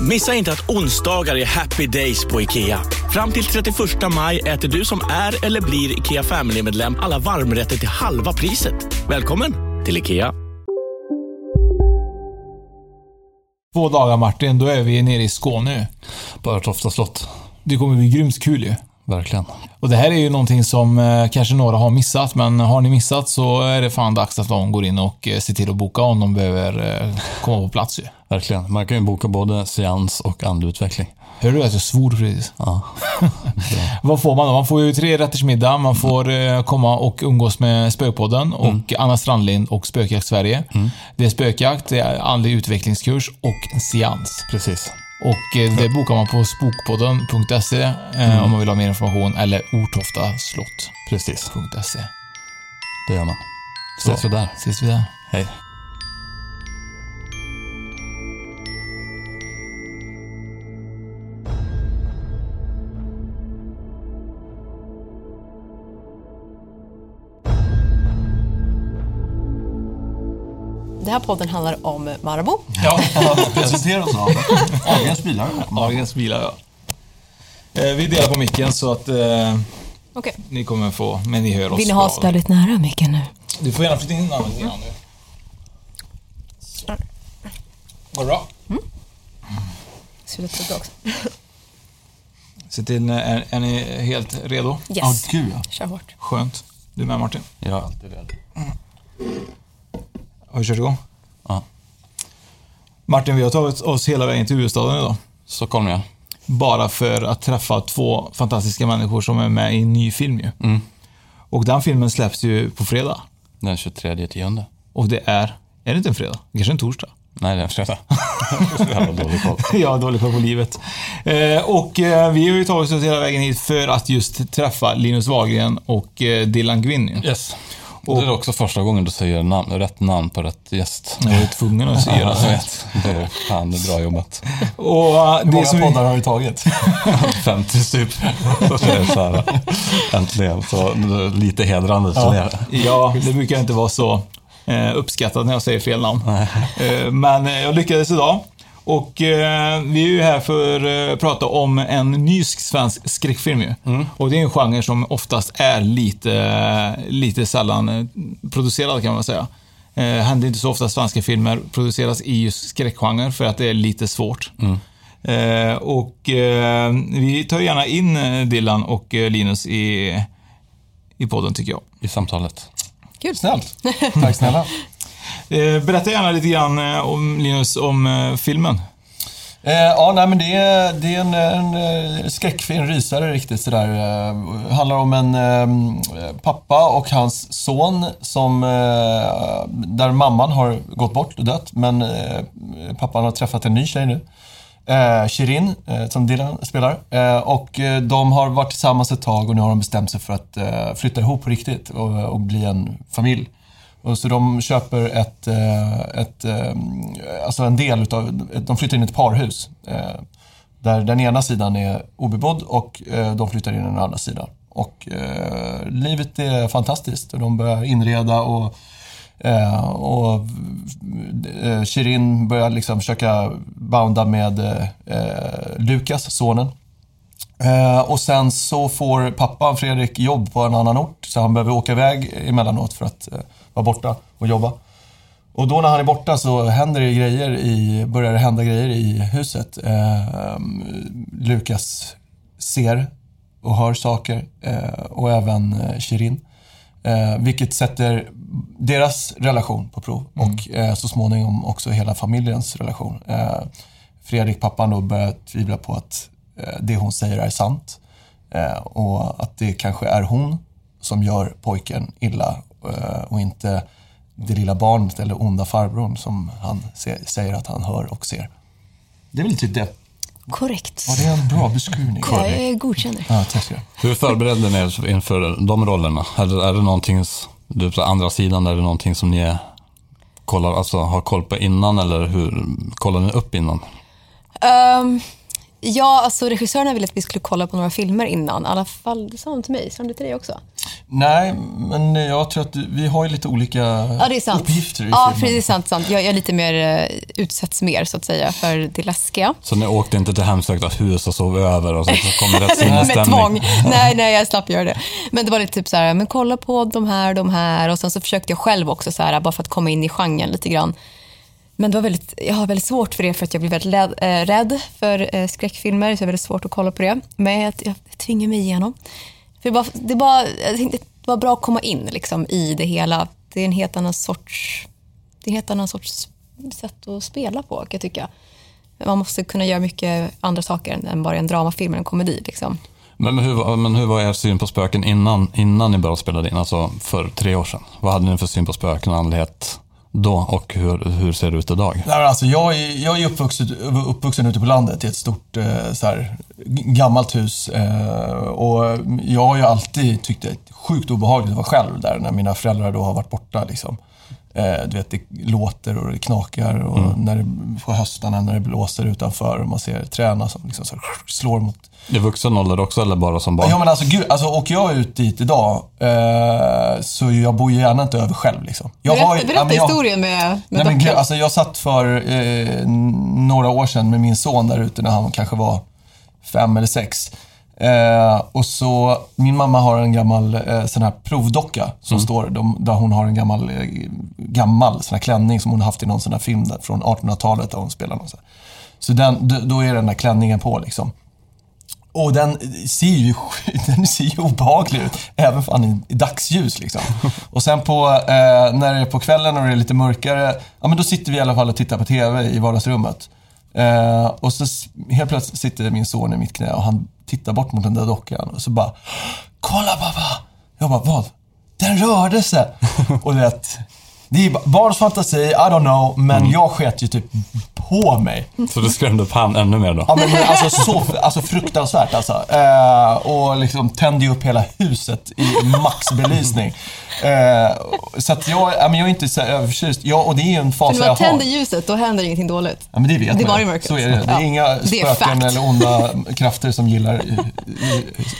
Missa inte att onsdagar är happy days på IKEA. Fram till 31 maj äter du som är eller blir IKEA Family-medlem alla varmrätter till halva priset. Välkommen till IKEA. Två dagar Martin, då är vi nere i Skåne. På Örtofta slott. Det kommer bli grymt kul ju. Verkligen. Och det här är ju någonting som eh, kanske några har missat, men har ni missat så är det fan dags att de går in och eh, ser till att boka om de behöver eh, komma på plats ju. Verkligen. Man kan ju boka både seans och andutveckling. Hör du att jag svor precis? Ja. Vad får man då? Man får ju tre rätters middag, man får eh, komma och umgås med Spökpodden och Anna Strandlind och Spökjakt Sverige. Det är spökjakt, det är andlig utvecklingskurs och en seans. Precis. Och eh, det bokar man på spokpodden.se eh, om man vill ha mer information eller ortoftaslott.se. Precis. Det gör man. Så. Ses vi där. Ses vi där. Hej. Den här podden handlar om Marabou. Ja, Presentera oss av Ahlgrens bilar. Ahlgrens bilar ja. Eh, Vi delar på micken så att eh, Okej. ni kommer få, men ni hör oss Vill ni ha bra. stället nära micken nu? Du får gärna flytta in den lite grann nu. Går det bra? Sluta tugga också. Se till, är, är ni helt redo? Yes. gud ja. Kör hårt. Skönt. Du med Martin? Jag är alltid redo. Har vi kört igång? Ja. Martin, vi har tagit oss hela vägen till huvudstaden idag. Stockholm ja. Bara för att träffa två fantastiska människor som är med i en ny film ju. Mm. Och den filmen släpps ju på fredag. Den 23 tionde. Och det är, är det inte en fredag? Kanske en torsdag? Nej, det är en fredag. Så jävla dålig koll. Jag har dålig koll på livet. Eh, och eh, vi har ju tagit oss hela vägen hit för att just träffa Linus Wahlgren och eh, Dylan Gwynn. Yes. Och det är också första gången du säger namn, rätt namn på rätt gäst. Jag är tvungen att säga Ja, det. vet. Det är, fan, det är bra jobbat. Och eh, Hur det många som vi, poddar har vi tagit? 50 typ. Så det är så här, äntligen. Så lite hedrande. Så är. Ja, det brukar inte vara så eh, uppskattat när jag säger fel namn. Eh, men eh, jag lyckades idag. Och eh, vi är ju här för att prata om en ny svensk skräckfilm ju. Och det är en genre som oftast är lite, lite sällan eh, producerad kan man säga. Eh, händer inte så ofta att svenska filmer produceras i just skräckgenre för att det är lite svårt. Eh, och eh, vi tar gärna in eh, Dylan och eh, Linus i, i podden tycker jag. I samtalet. Kul. Snällt. Tack snälla. Eh, berätta gärna lite grann eh, om Linus, om eh, filmen. Eh, ja, nej, men det är, det är en, en skräckfilm, rysare riktigt sådär. Eh, handlar om en eh, pappa och hans son som, där mamman har gått bort och dött, men pappan har träffat en ny tjej nu. Eh, Shirin, eh, som Dylan spelar. Eh, och eh, de har varit tillsammans ett tag och nu har de bestämt sig för att eh, flytta ihop på riktigt och, och bli en familj. Och så de köper ett, eh, ett, eh, alltså en del utav, de flyttar in i ett parhus. Eh, där den ena sidan är obebodd och de flyttar in i den andra sidan. Och livet är fantastiskt och de börjar inreda och och Shirin börjar liksom försöka bounda med Lukas, sonen. Och sen så får pappan Fredrik jobb på en annan ort, så han behöver åka iväg emellanåt för att vara borta och jobba. Och då när han är borta så händer det grejer i, börjar det hända grejer i huset. Eh, Lukas ser och hör saker eh, och även eh, Shirin. Eh, vilket sätter deras relation på prov och eh, så småningom också hela familjens relation. Eh, Fredrik, pappan, då börjar tvivla på att eh, det hon säger är sant. Eh, och att det kanske är hon som gör pojken illa eh, och inte det lilla barnet eller onda farbrorn som han se, säger att han hör och ser. Det är väl typ det. Korrekt. Var det en bra beskrivning? Jag godkänner. Ja, tack ska. Hur förberedde ni er inför de rollerna? Eller är det någonting, du på andra sidan, är det någonting som ni är, kollar, alltså, har koll på innan eller hur kollar ni upp innan? Ehm, ja, alltså regissörerna ville att vi skulle kolla på några filmer innan. I alla fall, det sa de till mig. Sa de det till dig också? Nej, men jag tror att vi har ju lite olika Ja, det är sant. uppgifter i Ja, filmen. precis. Sant, sant. Jag, jag är lite mer, eh, utsätts mer, så att säga, för det läskiga. Så ni åkte inte till hemsökta hus och sov över och så, så kom det rätt Med sinnesstämning? tvång. Nej, nej, jag slapp göra det. Men det var lite typ så här, men kolla på de här, de här. Och sen så försökte jag själv också, så här, bara för att komma in i genren lite grann. Men det var väldigt, jag har väldigt svårt för det för att jag blir väldigt led, eh, rädd för eh, skräckfilmer. Så det är väldigt svårt att kolla på det. Men jag, jag tvingar mig igenom. Det, var, det, var, det var bra att komma in liksom, i det hela. Det är en helt annan sorts, det är en helt annan sorts sätt att spela på, kan jag tycka. Man måste kunna göra mycket andra saker än bara en dramafilm eller en komedi. Liksom. Men, men, hur, var- men hur var er syn på spöken innan, innan ni började spela in, alltså för tre år sedan? Vad hade ni för syn på spöken och andlighet då och hur, hur ser det ut idag? Nej, alltså, jag är, jag är uppvuxen, uppvuxen ute på landet i ett stort eh, så här, gammalt hus. Eh, och jag har ju alltid tyckt det är sjukt obehagligt att vara själv där när mina föräldrar då har varit borta. Liksom. Eh, du vet, det låter och det knakar och när det, på höstarna när det blåser utanför och man ser träna som liksom slår mot I vuxen ålder också eller bara som barn? Ja men alltså gud, alltså, åker jag ut dit idag eh, så jag bor ju gärna inte över själv liksom. Jag berätta har berätta ja, jag- historien med, med Nej, men, gud, alltså, jag satt för eh, några år sedan med min son där ute när han kanske var fem eller sex. Eh, och så, min mamma har en gammal eh, sån här provdocka som står, de, där hon har en gammal, eh, gammal sån här klänning som hon haft i någon sån här film där, från 1800-talet där hon spelar någon sån här. Så den, då är den där klänningen på liksom. Och den ser ju, den ser ju obehaglig ut, även fan i, dagsljus liksom. Och sen på, eh, när det är på kvällen och det är lite mörkare, ja men då sitter vi i alla fall och tittar på TV i vardagsrummet. Eh, och så helt plötsligt sitter min son i mitt knä och han tittar bort mot den där dockan och så bara Kolla pappa! Jag bara, vad? Den rörde sig! och det, det är bara- barns fantasi, I don't know, men jag sket ju typ på mig. Så du skrämde upp han ännu mer då? Ja, men alltså, så, alltså fruktansvärt alltså. Eh, och liksom tände ju upp hela huset i maxbelysning. Eh, så att jag, ja, men jag är inte så här överförtjust. Ja, och det är ju en fas jag har. tänder ljuset, då händer ingenting dåligt. Ja, men det vet Det är man i mörkret. Så är det. Det är Ja. inga Det är spöken eller onda krafter som gillar i,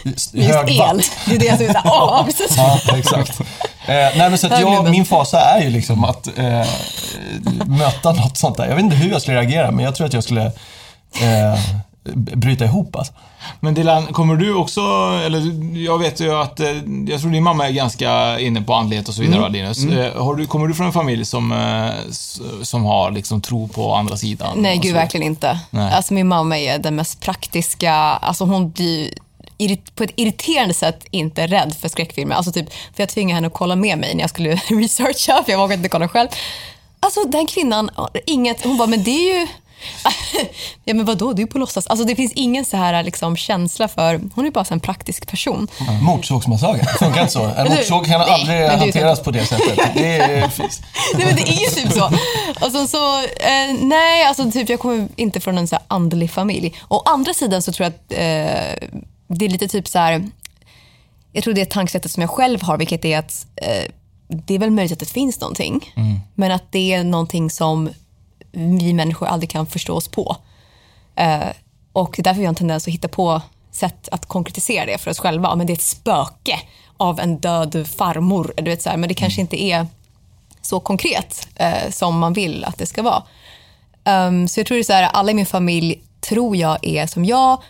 i, i, hög el. Det är det som är såhär, åh, precis. Ja, exakt. Eh, nej, men så att jag, men- min fasa är ju liksom att eh, möta något sånt där. Jag vet inte hur jag skulle reagera, men jag tror att jag skulle eh, bryta ihop alltså. Men Dilan, kommer du också, eller jag vet ju att, eh, jag tror din mamma är ganska inne på andlighet och så vidare, Mm. Linus. Mm. Eh, Har du, kommer du från en familj som, eh, som har liksom tro på andra sidan? Nej, gud verkligen inte. Nej. Alltså min mamma är den mest praktiska, alltså hon blir på ett irriterande sätt inte rädd för skräckfilmer. Alltså typ, för jag tvingade henne att kolla med mig när jag skulle researcha, för jag vågade inte kolla själv. Alltså den kvinnan, inget, hon bara, men det är ju... ja men vadå, det är ju på låtsas. Alltså det finns ingen så här liksom känsla för, hon är bara så en praktisk person. Mm. Motorsågsmassagen, funkar inte så? En motorsåg kan Nej, aldrig ju hanteras typ- på det sättet. Det är Nej men det är ju typ så. Alltså, så eh, nej, alltså typ jag kommer inte från en så andlig familj. Å andra sidan så tror jag att eh, det är lite typ så här. Jag tror det är tankesättet som jag själv har, vilket är att eh, det är väl möjligt att det finns någonting, men att det är någonting som vi människor aldrig kan förstå oss på. Eh, och det är därför vi har en tendens att hitta på sätt att konkretisera det för oss själva. Men det är ett spöke av en död farmor. Du vet, så här, men det kanske inte är så konkret eh, som man vill att det ska vara. Ehm, så jag tror det är så här, alla i min familj tror jag är som jag.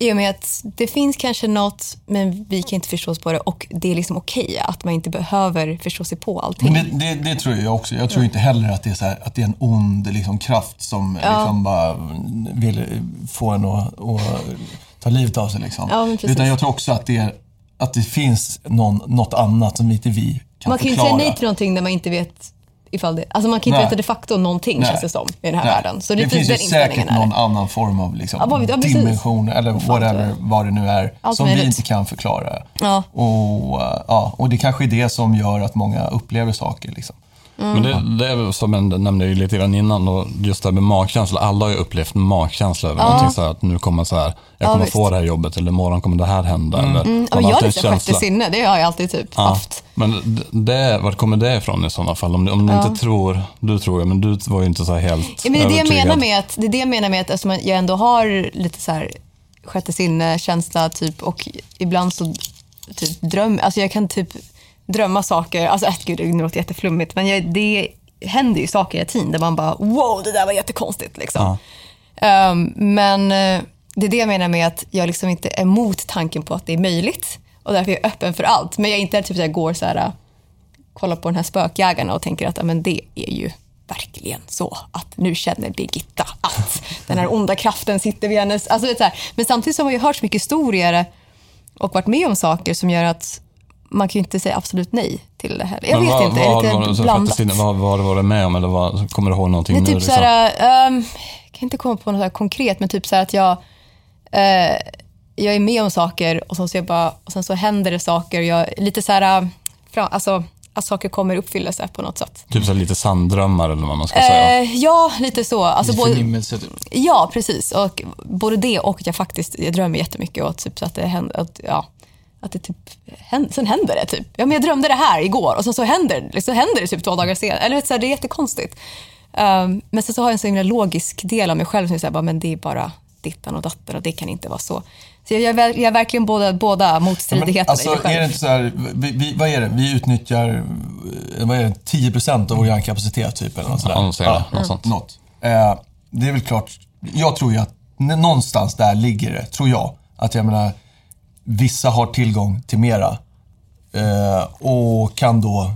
I och med att det finns kanske något, men vi kan inte förstå oss på det och det är liksom okej att man inte behöver förstå sig på allting. Men det, det, det tror jag också. Jag tror inte heller att det är, så här, att det är en ond liksom, kraft som Ja. liksom bara vill få en att, att ta livet av sig. Liksom. Ja. Utan jag tror också att det, är, att det finns någon, något annat som inte vi kan man kan ju inte förklara. säga nej till någonting när man inte vet ifall det, alltså man kan inte Nej. veta de facto någonting Nej. känns det som i den här Nej. världen. Så det lite finns ju säkert det. någon annan form av liksom, Ja, ja, dimension eller whatever, vad det nu är, Allt som vi inte kan förklara. Ja. Och, eh, ja, och det kanske är det som gör att många upplever saker. Liksom. Mm. Men det, det är som jag nämnde ju lite grann innan, och just det här med magkänsla. Alla har ju upplevt magkänsla över Ja. någonting så här att nu kommer så här, jag Ja, kommer visst. få det här jobbet eller imorgon kommer det här hända. Eller, Mm. Ja, jag har lite sjätte sinne, det har jag alltid typ Ja, haft. Men det, var kommer det ifrån i sådana fall? Om om du Ja. inte tror, du tror jag, men du var ju inte så här helt Ja, men det, är det, jag menar med att, det är det jag menar med att eftersom jag ändå har lite så här sjätte sinne-känsla typ och ibland så typ dröm, alltså jag kan typ drömma saker, alltså äh, gud det låter jätteflummigt men jag, det händer ju saker i tiden där man bara wow det där var jättekonstigt liksom. Ehm, men eh, det är det jag menar med att jag liksom inte är emot tanken på att det är möjligt och därför är jag öppen för allt. Men jag är inte typ så jag går så här, kollar på den här spökjägarna och tänker att ja, men det är ju verkligen så att nu känner Birgitta att den här onda kraften sitter vid hennes... Alltså, är så här. Men samtidigt så har ju hört så mycket historier och varit med om saker som gör att man kan ju inte säga absolut nej till det här. Jag Men vet vad, inte, vad, det är vad, lite så blandat. vad, vad har du varit med om? Eller vad, kommer du ihåg någonting Det är nu? typ liksom? så här, ehm, jag kan inte komma på något så här konkret, men typ så här att jag, eh, jag är med om saker och sen så, jag bara, och sen så händer det saker. Jag, lite så här, eh, fram, alltså, att saker kommer i uppfyllelse på något sätt. Typ så här lite sanddrömmar eller vad man ska säga. Eh, ja, lite så. Alltså, både, Förnimmelse, typ. ja, precis. Och både det och att jag faktiskt jag drömmer jättemycket och typ så att det händer, att, ja, att det typ händer, sen händer det typ. Ja, men jag drömde det här igår och sen så händer, liksom, händer det typ två dagar senare. Eller så här, det är jättekonstigt. Um, men sen så har jag en så himla logisk del av mig själv som är så här, bara, men det är bara dittan och datten och det kan inte vara så. Så jag, väl- jag är verkligen båda, båda motstridigheterna alltså, i mig själv. är det inte så här, vi, vi, vad är det? Vi utnyttjar vad är det, 10% av vår hjärnkapacitet typ eller något sådär. Ja, något sånt. Något. Eh, det är väl klart, jag tror ju att någonstans där ligger det, tror jag. Att jag menar, vissa har tillgång till mera. Eh, och kan då,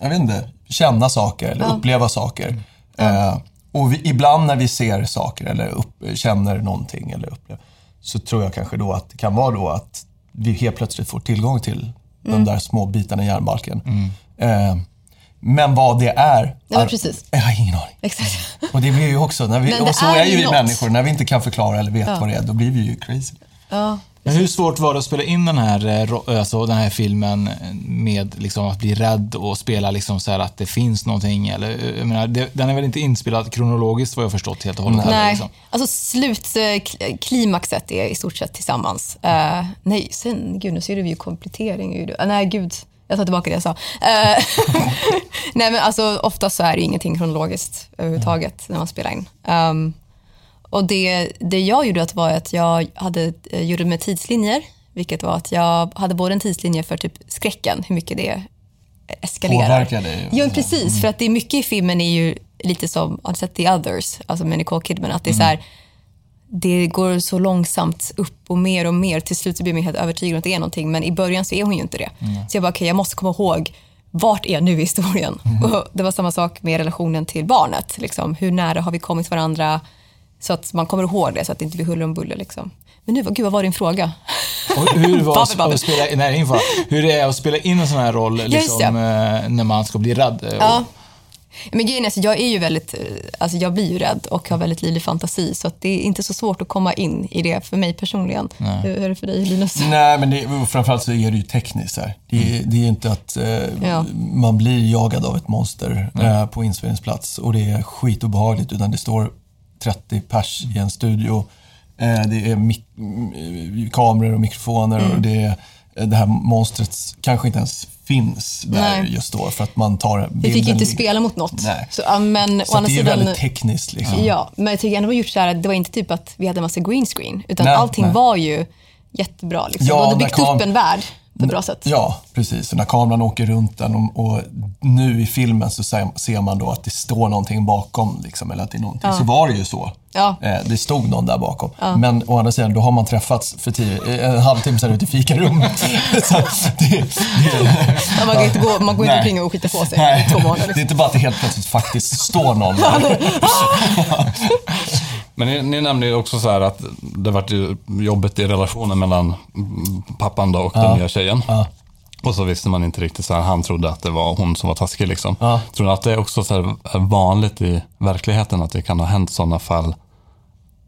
jag vet inte, känna saker eller Ja. uppleva saker. Eh, och vi, ibland när vi ser saker eller upp, känner någonting eller upplever, så tror jag kanske då att det kan vara då att vi helt plötsligt får tillgång till Mm. de där små bitarna i hjärnbalken. Eh, men vad det är, Nej, precis. jag har ingen aning. Exakt. Och det blir ju också, när vi, och så är är ju vi människor, när vi inte kan förklara eller vet Ja. vad det är, då blir vi ju crazy. Ja. Men hur svårt var det att spela in den här, eh, alltså den här filmen med liksom att bli rädd och spela liksom så här att det finns någonting? Eller, eh, jag menar, det, den är väl inte inspelad kronologiskt vad jag förstått helt och hållet? heller, Nej, Liksom. alltså slutklimaxet är i stort sett tillsammans. Eh, nej, sen, gud nu ser du ju komplettering. Uh, nej, gud, jag tar tillbaka det jag sa. Eh, nej, men alltså oftast så är det ingenting kronologiskt överhuvudtaget när man spelar in. Ehm, och det, det jag gjorde att var att jag hade, eh, gjorde med tidslinjer, vilket var att jag hade både en tidslinje för typ skräcken, hur mycket det eskalerar. Påverkar dig. Ja, precis. För att det är mycket i filmen är ju lite som, har sett The Others, alltså med Nicole Kidman, att det är så här, det går så långsamt upp och mer och mer. Till slut så blir man helt övertygad om att det är någonting, men i början så är hon ju inte det. Så jag bara, okej, jag måste komma ihåg, vart är jag nu i historien? Och det var samma sak med relationen till barnet. Liksom. Hur nära har vi kommit varandra? Så att man kommer ihåg det, så att det inte blir huller om buller. Liksom. Men nu, gud, vad var din fråga? Och hur, var Babbel, babbel. att spela, nej, hur det är att spela in en sån här roll liksom, eh, när man ska bli rädd? eh, Ja. Men grejen är, alltså, jag är ju väldigt, eh, alltså jag blir ju rädd och har väldigt livlig fantasi så att det är inte så svårt att komma in i det för mig personligen. Nej. Hur, är det för dig Linus? Nej, men det, och framförallt så är det ju tekniskt här. Det, är- det är inte att eh, Ja. man blir jagad av ett monster eh, på inspelningsplats och det är skitobehagligt utan det står 30 pers i en studio. Eh, det är kameror och mikrofoner Mm. och det, är, det här monstret kanske inte ens finns där Nej. just då för att man tar Vi fick bilden inte spela mot något. Nej. Så, men, Så å andra det är sidan, väldigt tekniskt. Liksom. Ja, men jag tycker ändå vi gjort så här, att det var inte typ att vi hade en massa green screen, utan Nej, allting nej. var ju jättebra. Liksom. Ja, de hade byggt upp en värld på ett bra sätt. Ja, precis. Och när kameran åker runt den och, och nu i filmen så ser, man då att det står någonting bakom. Liksom, eller att det är någonting. Ja. Så var det ju så. Ja. Eh, det stod någon där bakom. Ja. Men å andra sidan, då har man träffats för tio, eh, en halvtimme sedan ute i fikarummet. så det, det, Ja, man, kan inte gå, man går inte omkring och skita på sig Nej, i två månader. det är inte bara att det helt plötsligt faktiskt står någon där. Men ni, ni nämnde ju också så här att det vart jobbigt i relationen mellan pappan då och Ja. den nya tjejen. Och så visste man inte riktigt, så här, han trodde att det var hon som var taskig. Liksom. Ja. Tror ni att det är också så här, är vanligt i verkligheten att det kan ha hänt sådana fall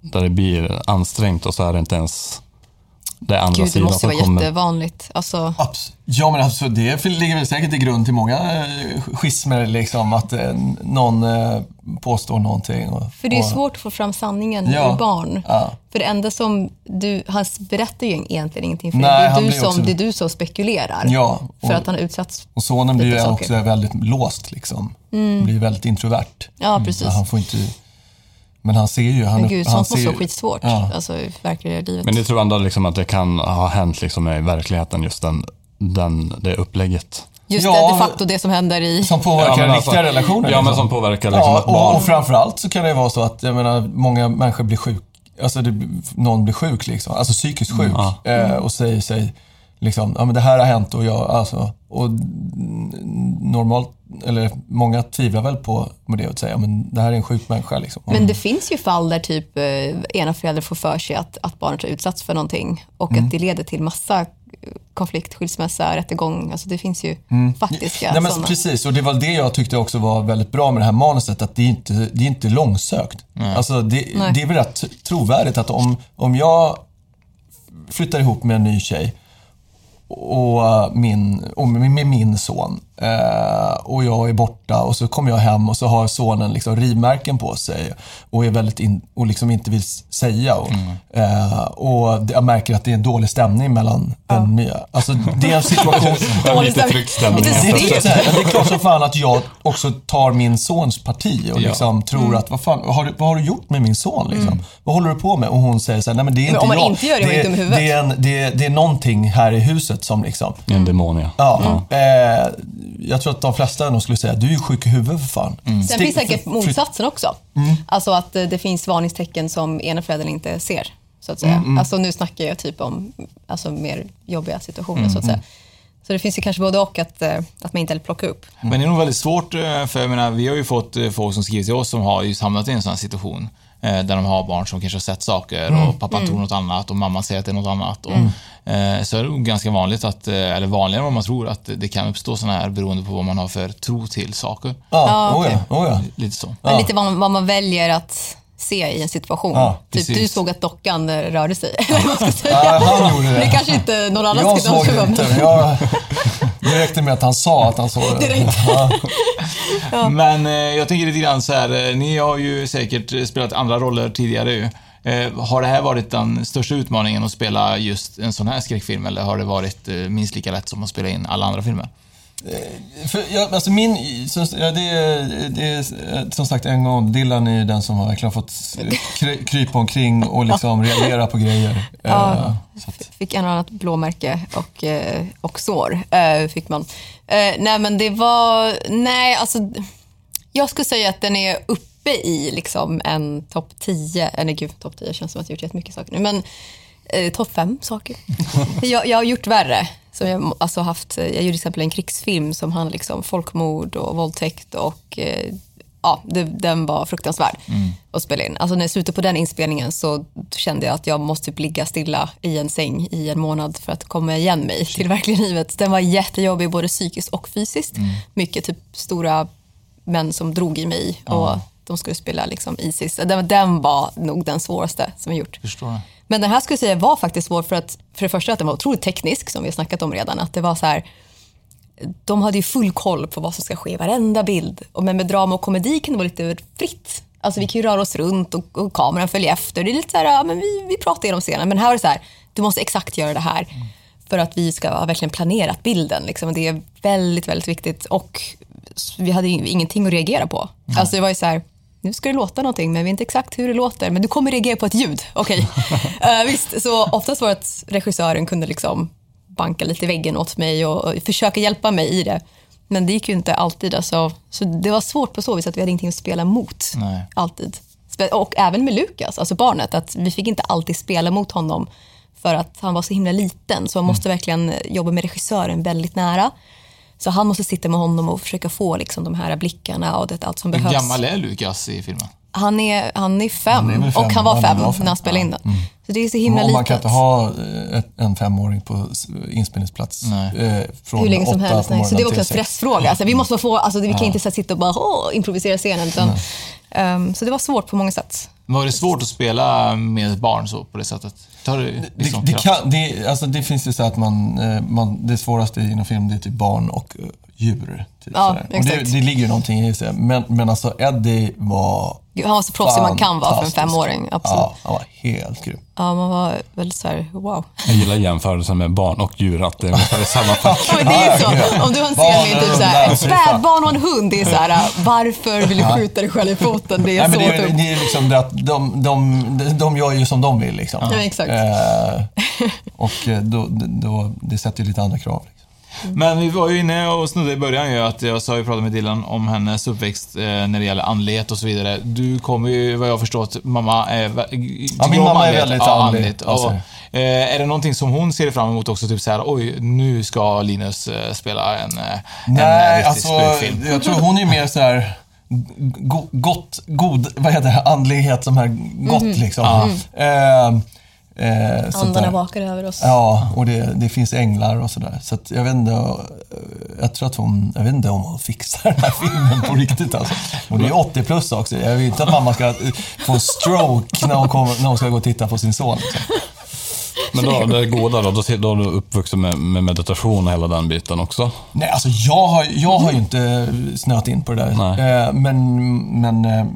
där det blir ansträngt och så är det inte ens det andra Gud, det måste vara kommer. jättevanligt. Alltså, Abs- Ja, men alltså, det ligger väl säkert i grund till många eh, schismer, liksom, att eh, någon eh, påstår någonting. Och, för det är och- svårt att få fram sanningen Ja. ur barn. Ja. För det enda som du, han berättar ju egentligen ingenting för Nej. Det han är, du som, också- det är du som spekulerar. Ja, och- För att han har utsatts. Och sonen blir ju också väldigt låst, liksom. Mm. Blir väldigt introvert. Ja, precis. Så Han får inte... Men han ser ju... Han, Men gud, han sånt måste vara skitsvårt. Ja. Alltså i verkliga livet. Men det tror jag ändå liksom att det kan ha hänt liksom i verkligheten, just den, den, det upplägget. Just Ja, det, de facto det som händer i... Som påverkar Ja, men riktiga alltså- relationer. ja, men liksom. som påverkar liksom ja, ett barn. Och, och framförallt så kan det vara så att jag menar, många människor blir sjuk, alltså det, någon blir sjuk, liksom, alltså psykiskt sjuk Mm, eh, och säger sig liksom, ja men det här har hänt och jag, alltså, och mm, normalt, eller många tvivlar väl på med det och säger, ja men det här är en sjuk människa liksom. Men det finns ju fall där typ eh, ena föräldern får för sig att, att barnet har utsatts för någonting och Mm. att det leder till massa konflikt, skilsmässa, rättegång. Alltså det finns ju faktiska Nej, men sådana. Precis, och det var det jag tyckte också var väldigt bra med det här manuset, att det är inte det är inte långsökt. Alltså det, Nej. det är väl rätt trovärdigt att om, om jag flyttar ihop med en ny tjej Eh, och, min, och med, med min son eh, och jag är borta och så kommer jag hem och så har sonen liksom rivmärken på sig och, är väldigt in, och liksom inte vill säga. Och, eh, och jag märker att det är en dålig stämning mellan den nya. Alltså det är en situation... Dålig Lite tryckt stämning. Lite Det är, är klart som fan att jag också tar min sons parti och Ja. liksom tror Mm. att, vad fan, vad har, du, vad har du gjort med min son? Liksom? Vad håller du på med? Och hon säger så här, nej men det är inte om man jag. inte gör det, är det, huvudet. det, är en, det, är- det är någonting här i huset som liksom, En demon, ja. ja. Eh, jag tror att de flesta nog skulle säga, du är ju sjuk i huvudet för fan. Sen Stick- finns säkert motsatsen också. Mm. Alltså att eh, det finns varningstecken som ena föräldern inte ser. Så att säga. Mm, Alltså nu snackar jag typ om alltså, mer jobbiga situationer Mm, så att säga. Så det finns ju kanske både och att, eh, att man inte heller plockar upp. Men det är nog väldigt svårt, eh, för jag menar, vi har ju fått folk som skriver till oss som har just hamnat i en sån här situation. Eh, Där de har barn som kanske har sett saker Mm. och pappan tror något annat och mamman säger att det är något annat. Och, Mm. eh, Så är det ganska vanligt, att, eh, eller vanligare än vad man tror, att det kan uppstå såna här beroende på vad man har för tro till saker. Ja, Ja, oh ja, oh ja. Lite så. Men lite vad man, vad man väljer att se i en situation. Ja, typ, precis. du såg att dockan eh, rörde sig. Säga. Ja, han gjorde det. Det kanske inte någon annan Jag skulle såg det inte. Jag, det räckte med att han sa att han såg det. Ja. Men eh, jag tänker lite grann så här, eh, ni har ju säkert eh, spelat andra roller tidigare ju. Eh, har det här varit den största utmaningen att spela just en sån här skräckfilm eller har det varit eh, minst lika lätt som att spela in alla andra filmer? För, ja, alltså min, ja, det, är, det är eh, som sagt en gång, Dylan är ju den som har verkligen fått kry, krypa omkring och liksom reagera på grejer. Ja. Eh, Fick en och annat blåmärke och, eh, och sår. Eh, fick man. Eh, nej, men det var... Nej, alltså... Jag skulle säga att den är uppe i liksom en topp 10. Eh, nej, gud, topp 10 känns som att jag gjort jättemycket saker nu. Men eh, topp 5 saker. jag, jag har gjort värre. Som jag, alltså haft, jag gjorde till exempel en krigsfilm som handlar liksom folkmord och våldtäkt och eh, ja, det, den var fruktansvärd att spela in. Alltså när jag slutade på den inspelningen så kände jag att jag måste typ ligga stilla i en säng i en månad för att komma igen mig till verkliga livet. Den var jättejobbig både psykiskt och fysiskt. Mycket typ stora män som drog i mig och de skulle spela liksom Isis. Den, den var nog den svåraste som jag gjort. Förstår. Men den här skulle jag säga var faktiskt svår för att för det första att den var otroligt teknisk som vi har snackat om redan. Att det var så här, de hade ju full koll på vad som ska ske i varenda bild. Men med drama och komedi kan det vara lite fritt. Alltså vi kan ju röra oss runt och, och kameran följer efter. Det är lite så här, ja, men vi, vi pratar genom scenen. Men här var det så här, du måste exakt göra det här för att vi ska ha verkligen planerat bilden. Liksom. Det är väldigt, väldigt viktigt. Och vi hade ingenting att reagera på. Alltså det var ju så här, nu ska det låta någonting, men vi vet inte exakt hur det låter. Men du kommer reagera på ett ljud. Okej. Eh, visst, så oftast var det att regissören kunde liksom banka lite i väggen åt mig och, och försöka hjälpa mig i det. Men det gick ju inte alltid. Alltså. Så det var svårt på så vis att vi hade ingenting att spela mot. Nej. Alltid. Och även med Lukas, alltså barnet, att vi fick inte alltid spela mot honom för att han var så himla liten. Så man måste verkligen jobba med regissören väldigt nära. Så han måste sitta med honom och försöka få liksom, de här blickarna och det, allt som Hur behövs. gammal är Lukas i filmen? Han är, han är fem, Han är fem, och han var fem, han var fem. när han spelade in den. Så det är så himla litet. man kan inte ha eh, en femåring på inspelningsplats eh, från Hur länge som helst. Nej. Så det är också en stressfråga. Alltså, vi måste få, alltså, vi kan Ja. inte så sitta och bara åh, improvisera scenen. Utan, ehm, så det var svårt på många sätt. Var det svårt att spela med ett barn så på det sättet? Tar det, liksom Det, det, kan, det, alltså det finns ju så att man, eh, man, det svåraste inom film det är typ barn och eh, djur. Typ Ja, och det, det ligger ju någonting i det. Men, men alltså Eddie var Han var så proffsig man kan vara för en femåring. Absolut. Ja, han var helt grym. Ja, man var väldigt så här, wow. Jag gillar jämförelsen med barn och djur, att det är ungefär samma pack. Ja, men det är så. Om du har en scen med typ så här, ett spädbarn och en hund, det är så här, varför vill du skjuta dig själv i foten? Det är Nej, men så det, är, dumt. det är liksom det att de, de, de gör ju som de vill. Liksom. Ja, exakt. Eh, och eh, då, då, det sätter ju lite andra krav. Men vi var ju inne och snudde i början ju att jag sa ju pratade med Dylan om hennes uppväxt eh, när det gäller andlighet och så vidare. Du kommer ju, vad jag förstått, mamma är... Ja, min mamma är väldigt ja, andlig, andligt. alltså. Och, eh, är det någonting som hon ser fram emot också? Typ så här, oj, nu ska Linus eh, spela en, en Nej, riktig alltså spökfilm. jag tror hon är mer så här go, gott, god, vad heter det, andlighet som är gott Mhm. liksom. Mm. Eh, eh, Andarna vakar över oss. Ja, och det, det finns änglar och sådär. Så att jag vet inte, jag tror att hon, jag vet inte om hon fixar den här filmen på riktigt alltså. Och det är 80 plus också. Jag vill inte att mamma ska få en stroke när hon, kommer, när hon ska gå och titta på sin son. Liksom. Men då, det goda då, då, då är du uppvuxen med, med meditation och hela den biten också? Nej, alltså jag har, jag har ju inte snöat in på det där. Eh, men men eh,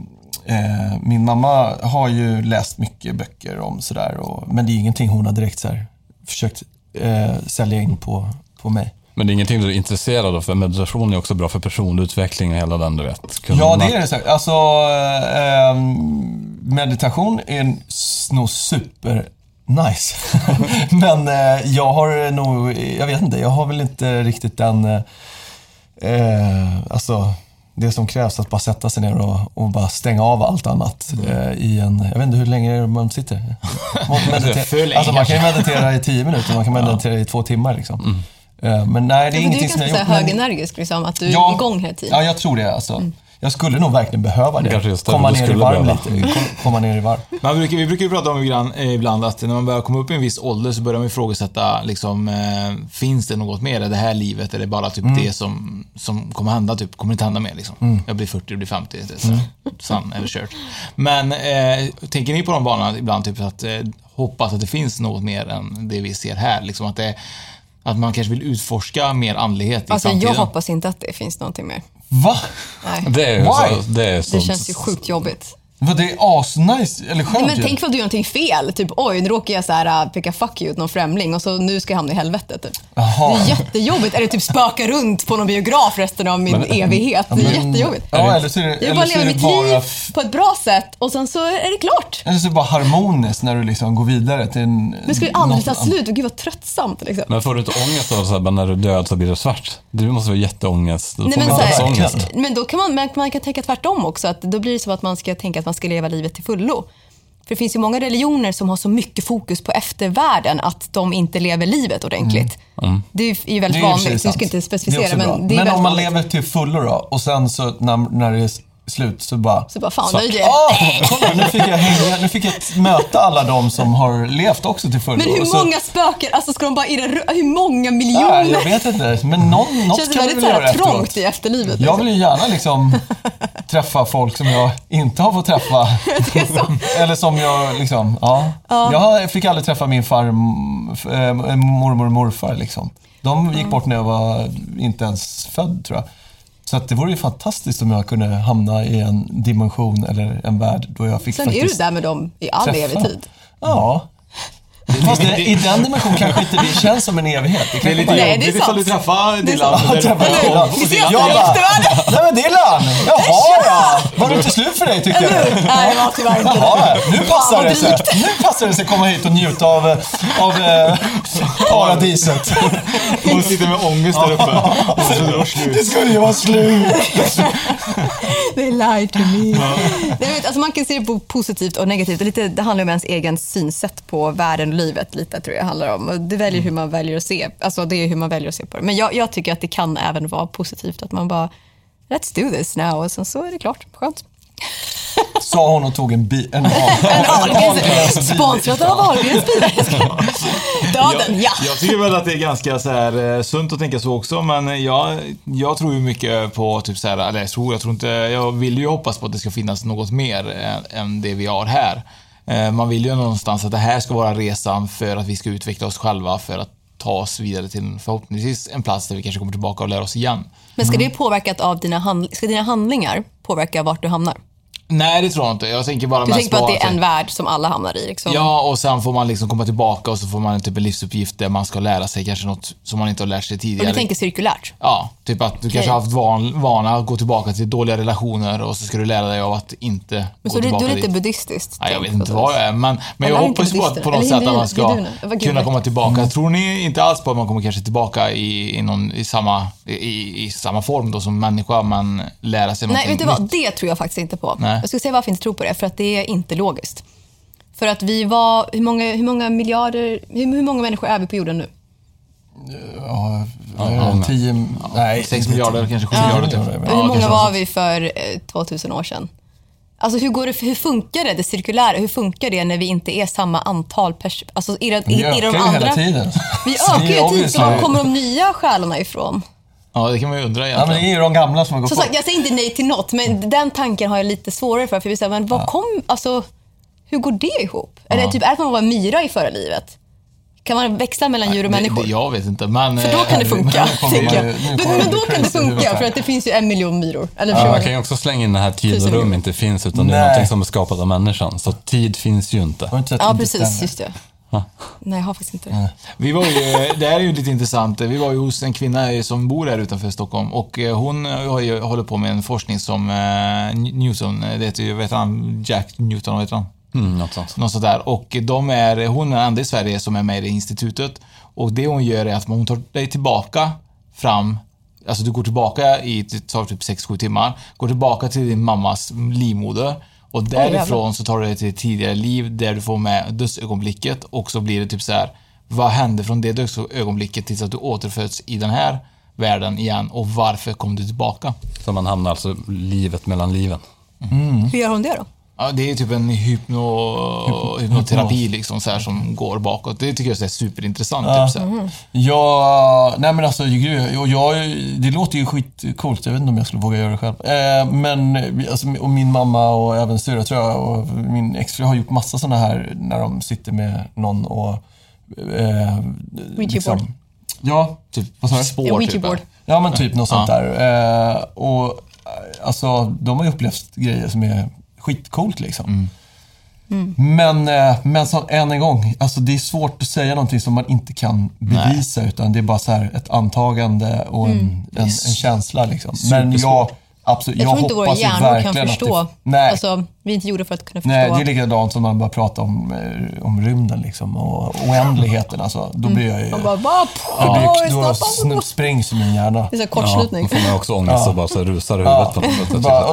eh, min mamma har ju läst mycket böcker om sådär. Och, men det är ingenting hon har direkt så här, försökt eh, sälja in på, på mig. Men det är ingenting du är intresserad av, för meditation är också bra för personutveckling och hela den, du vet. Kunna- Ja, det är det säkert. Alltså, eh, meditation är nog super nice. Men eh, jag har nog, jag vet inte, jag har väl inte riktigt den, eh, eh, alltså det som krävs att bara sätta sig ner och, och bara stänga av allt annat eh, i en, jag vet inte hur länge man sitter. Man, mediter- För länge alltså man kan meditera i tio minuter, man kan meditera i två timmar liksom. Eh, men nej, det är Ja, du är ingenting som jag ganska har så här gjort. men- högenergisk, liksom, att du är igång hela tiden. Ja, jag tror det. Alltså. Jag skulle nog verkligen behöva det. Kanske det, komma ner i varv lite. Kom- Komma ner i varv. Man brukar, vi brukar ju prata om ibland, eh, ibland att när man börjar komma upp i en viss ålder så börjar man ifrågasätta, liksom, eh, finns det något mer i det här livet? Är det bara typ Mm. det som, som kommer hända? Typ, kommer inte hända mer liksom? Mm. Jag blir 40, jag blir 50, det är så, sun är kört. Men eh, tänker ni på de banorna ibland, typ att eh, hoppas att det finns något mer än det vi ser här? Liksom att, det, att man kanske vill utforska mer andlighet i Alltså, framtiden? jag hoppas inte att det finns någonting mer. Va? Nej. Det är, Why? så, det är Det sånt. känns ju sjukt jobbigt. Vad det är asnice, eller Nej, skönt men ju. tänk om du gör någonting fel. Typ, oj, nu råkar jag så här, äh, peka fuck you åt någon främling och så nu ska jag hamna i helvetet. Typ. Det är jättejobbigt. Eller typ spöka runt på någon biograf resten av min Men- evighet. Det är Men- jättejobbigt. Ja, eller så är det, Jag vill bara leva är mitt bara, liv på ett bra sätt och sen så är det klart. eller så är det bara harmoniskt när du liksom går vidare till en... Men det ska ju aldrig ta slut. Och gud vad tröttsamt. Liksom. Men får du inte ångest av bara när du dör så blir det svart? Det måste vara jätteångest. Då Nej, men så här-. Men då kan man, man, man kan tänka tvärtom också. Att då blir det så att man ska tänka att man ska leva livet till fullo. För det finns ju många religioner som har så mycket fokus på eftervärlden att de inte lever livet ordentligt. Mm. Det är ju Det är väldigt vanligt. Sant. ska inte Det är specificera, men det är Men om man vanligt. lever till fullo då och sen så när, när det är slut så bara... Så bara, fan, svart. det- Åh, kolla, nu fick, jag hänga, nu fick jag möta alla de som har levt också till fullo. Men hur så- många spöken, alltså ska de bara irra Hur många Ja, miljoner? jag vet inte, men någon, något Känns kan vi väl göra trångt efteråt. i efterlivet. Jag vill ju gärna liksom träffa folk som jag inte har fått träffa. Eller som jag liksom, ja. Jag fick aldrig träffa min far, äh, mormor och morfar liksom. De gick bort när jag var inte ens född tror jag. Så att det vore ju fantastiskt om jag kunde hamna i en dimension eller en värld då jag fick Sen är du faktiskt där med dem i all evig tid. Ja. Fast det, i den dimensionen kanske inte det känns som en evighet. Det är kanske lite bara- Nej, det är jobbigt ifall du träffar är Dylan. Ja, där träffa uppe och- Dylan. och Vi ses Jag bara, nej men Dylan! Jaha ja! Var det inte slut för dig tycker jag? Nej, det var tyvärr inte Jaha, det. nu passar det sig. Nu passar det sig att komma hit och njuta av, av eh, paradiset. Hon sitter med ångest där uppe. Det skulle ju vara slut. They lied to me. Nej, men, alltså man kan se det på positivt och negativt. Och lite, det handlar om ens egen synsätt på världen livet. Lite, tror jag handlar om. Det väljer hur man väljer att se. Alltså, det är hur man väljer att se på det. Men jag, jag tycker att det kan även vara positivt. Att man bara, let's do this now. Och sen så är det klart. Skönt. Sa hon och tog en bil. En, en Ahlgrens, sponsrat av Ahlgrens bilar. Döden, ja. Jag tycker väl att det är ganska så här, eh, sunt att tänka så också, men jag, jag tror ju mycket på typ så här, eller jag tror, jag tror inte, jag vill ju hoppas på att det ska finnas något mer än, än det vi har här. Eh, Man vill ju någonstans att det här ska vara resan för att vi ska utveckla oss själva, för att ta oss vidare till förhoppningsvis en plats där vi kanske kommer tillbaka och lär oss igen. Men ska det påverkat av dina, handl- ska dina handlingar påverka vart du hamnar? Nej, det tror jag inte. Jag tänker bara Du tänker på att det är en värld som alla hamnar i? Liksom. Ja, och sen får man liksom komma tillbaka och så får man typ en livsuppgift där man ska lära sig kanske något som man inte har lärt sig Och tidigare. du tänker cirkulärt? Ja, typ att du kanske har haft van, vana att gå tillbaka till dåliga relationer och så ska du lära dig av att inte Men gå så du, tillbaka du är lite dit. buddhistiskt? Nej, jag vet inte vad jag är, men, men jag hoppas på, att på något sätt att man ska gud kunna komma tillbaka. Tror ni inte alls på att man kommer kanske tillbaka i, i, någon, i, samma, i, i samma form då som människa, men lära sig Nej, någonting vet du vad? Det tror jag faktiskt inte på. Nej. Jag ska säga varför jag inte tror på det, för att det är inte logiskt. För att vi var, hur många, hur många miljarder, hur, hur många människor är vi på jorden nu? Ja, Ja, det? många. Tio... Nej. Sex miljarder, kanske sju Ja. miljarder. Typ. Och hur många var vi för eh, 2000 år sedan? Alltså hur, går det, hur funkar det, det cirkulära? Hur funkar det när vi inte är samma antal personer? Alltså Vi i, ökar ju hela tiden. Vi ökar ju tiden. Var kommer de nya själarna ifrån? Ja, det kan man ju undra Ja, men egentligen. det är ju de gamla som har gått Som sagt, jag säger inte nej till något, men den tanken har jag lite svårare för. för vi säger, men vad kom, alltså, hur går det ihop? Är det typ, är det att man var en myra i förra livet? Kan man växla mellan djur och det, människor? det, jag vet inte, men... För då kan det eh, funka, tänker jag. Men, men då kan det funka, för att det finns ju en miljon myror. Eller Ja, man kan ju också slänga in det här tid och rum inte finns, utan det är Nej. någonting som är skapat av människan. Så tid finns ju inte. Ja, precis. Just det. Nej, jag har faktiskt inte det. Vi var ju, det här är ju lite intressant. Vi var ju hos en kvinna som bor här utanför Stockholm och eh, hon har ju, håller på med en forskning som eh, Newton, det heter ju, heter han, Jack Newton, vad heter han? Mm, något sånt. Något sådär. Och de är, hon är den enda i Sverige som är med i det institutet. Och det hon gör är att hon tar dig tillbaka fram Alltså du går tillbaka i, det tar typ 6-7 timmar, går tillbaka till din mammas livmoder och därifrån så tar du dig till ett tidigare liv där du får med dödsögonblicket och så blir det typ så här. vad hände från det dödsögonblicket tills att du återföds i den här världen igen och varför kom du tillbaka? Så man hamnar alltså livet mellan liven. Hur gör hon det då? Ja, det är typ en hypno, hypnoterapi liksom så här som går bakåt. Det tycker jag är superintressant. Typ, så här. Ja, nej men alltså, jag, jag, det låter ju skitcoolt. Jag vet inte om jag skulle våga göra det själv. Eh, men, alltså, och min mamma och även syrra tror jag och min exfru har gjort massa sådana här när de sitter med någon och... Eh, board. Ja, Typ vad sa du? spår, Ja, typ. Ja, men typ något sånt Ja. där. Eh, och alltså, de har ju upplevt grejer som är skitcoolt liksom. Men, eh, men som, än en gång, alltså det är svårt att säga någonting som man inte kan bevisa utan det är bara så här ett antagande och en, en, en känsla liksom. Men jag, absolut, Jag, jag, tror inte våra hjärnor kan förstå. Det, nej, Alltså, vi är inte gjorda för att kunna förstå. nej, det är likadant som man börjar prata om, eh, om rymden liksom och oändligheten. Alltså, då blir jag ju... Man bara, bara Då, blir, då sprängs min hjärna. Det är så här Ja, kortslutning. då får man också ångest och bara så rusar i Ja. huvudet på något sätt.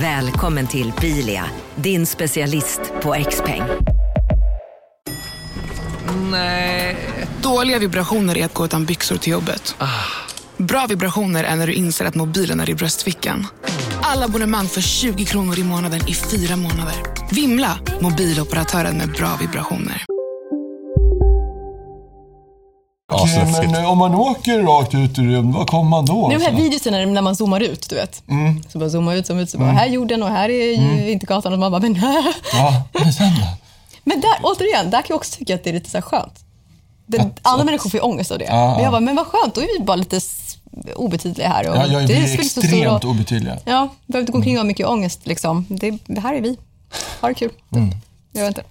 Välkommen till Bilia, din specialist på XPeng. Nej. Dåliga vibrationer är att gå utan byxor till jobbet. Bra vibrationer är när du inser att mobilen är i bröstfickan. Alla abonnemang för 20 kronor i månaden i fyra månader. Vimla! Mobiloperatören med bra vibrationer. Okej, Asläskigt. men eh, om man åker rakt ut ur rymden, vad kommer man då? Är de här Så? videorna när- när man zoomar ut, du vet. Mm. Så bara zoomar ut, zoomar ut, så bara, här är jorden och här är ju Vintergatan. Och man bara, men, Ja, men sen då? men där, återigen, där kan jag också tycka att det är lite så här skönt. Det, andra människor får ju ångest av det. Ja, men ja. jag bara, men vad skönt, då är vi bara lite obetydliga här. Och Ja, jag det inte stor extremt roll. obetydlig. Ja, behöver inte gå omkring och ha mycket ångest. Liksom. Det, det här är vi. Ha det kul. Mm. Jag vet inte.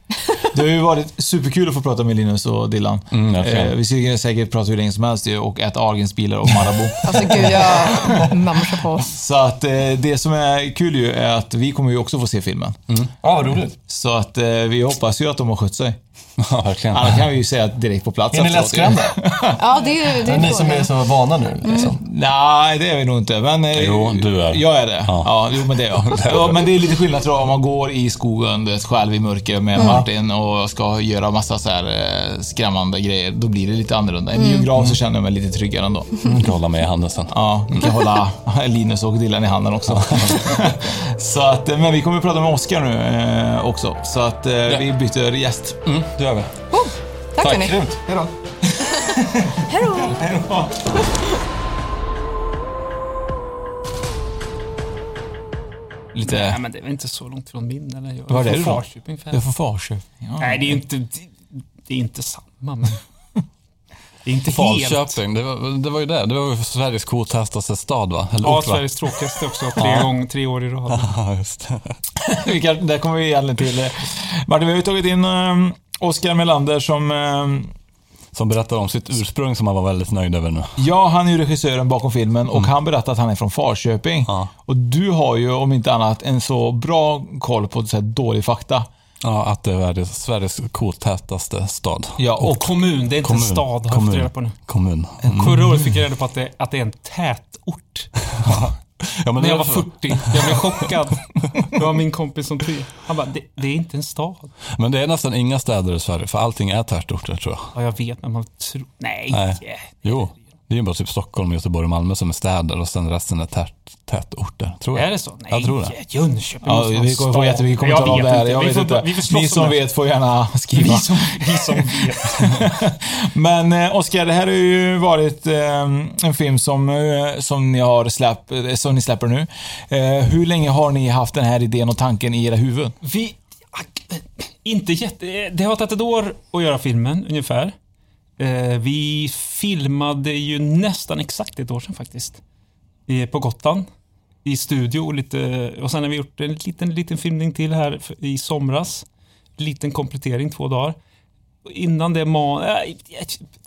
Det har ju varit superkul att få prata med Linus och Dylan. Mm, eh, vi ska säkert prata hur länge som helst och äta Ahlgrens-bilar och Marabou. Alltså gud, jag mamsar på. Så att eh, det som är kul ju är att vi kommer ju också få se filmen. Ja, vad roligt. Så att eh, vi hoppas ju att de har skött sig. Ja, verkligen. Annars kan vi ju säga direkt på plats Är ni lättskrämda? Ja, det är, det är Ni som är så vana nu. Liksom. Nej, det är vi nog inte. Men, eh, Jo, du är. Jag är det. Ja, Ja. jo, men det är jag. ja, men det är lite skillnad tror jag om man går i skogen du vet, själv i mörker med Martin och ska göra massa så här eh, skrämmande grejer. Då blir det lite annorlunda. I en biograf så känner jag mig lite tryggare ändå. Jag kan hålla med i handen sen. Ja, vi kan hålla Linus och Dylan i handen också. så att, eh, men vi kommer att prata med Oskar nu eh, också. Så att eh, vi byter gäst. Mm, det gör vi. Tack, hörni. Grymt. Hej då. Hej då. Lite... Nej, men det är väl inte så långt från min. Eller? Jag Vad är det från då? Falköping. Det är från Falköping. Ja. Nej, det är ju inte, det är inte samma, men... Det är inte helt... Falköping, det var, det var ju det. Det var ju Sveriges cooltaste stad va? Eller Ja, ort, va? Sveriges tråkigaste också. Tre, gånger, tre år i rad. Ja, just det. Där kommer vi egentligen till. Martin, vi har ju tagit in um, Oskar Melander som... ehm, Som berättar om sitt ursprung som han var väldigt nöjd över nu. ja, han är ju regissören bakom filmen och han berättar att han är från Falköping. Ja. Och du har ju, om inte annat, en så bra koll på så dålig fakta. Ja, att det är Sveriges cooltätaste stad. Ja, Och kommun, det är inte en stad, har jag fått reda på nu. Kommun. Förra året fick jag reda på att det, att det är en tätort. Ja, men När jag var för- 40. Jag blev chockad. Det var min kompis som tog. Han bara, det, det är inte en stad. Men det är nästan inga städer i Sverige, för allting är tätorter tror jag. Ja, jag vet, men man tror... Nej. Nej. Jo, det är ju bara typ Stockholm, Göteborg och Malmö som är städer och sen resten är tät, tätorter, tror jag. Är det så? Nej, Jag tror det. Jönköping Ja, vi kommer få jättemycket kommentarer om det här. Jag Vi vet får- inte. vi får slåss Ni om som det. vet får gärna skriva. Vi som, vi som vet. Men eh, Oskar, det här har ju varit eh, en film som, eh, som, ni har släpp, som ni släpper nu. Hur länge har ni haft den här idén och tanken i era huvuden? Vi... Inte jätte... Det har tagit ett år att göra filmen, ungefär. Eh, Vi filmade ju nästan exakt ett år sedan faktiskt. Eh, På Gotland. I studio och lite... Och sen har vi gjort en liten, liten filmning till här i somras. Liten komplettering, två dagar. Innan det var... äh,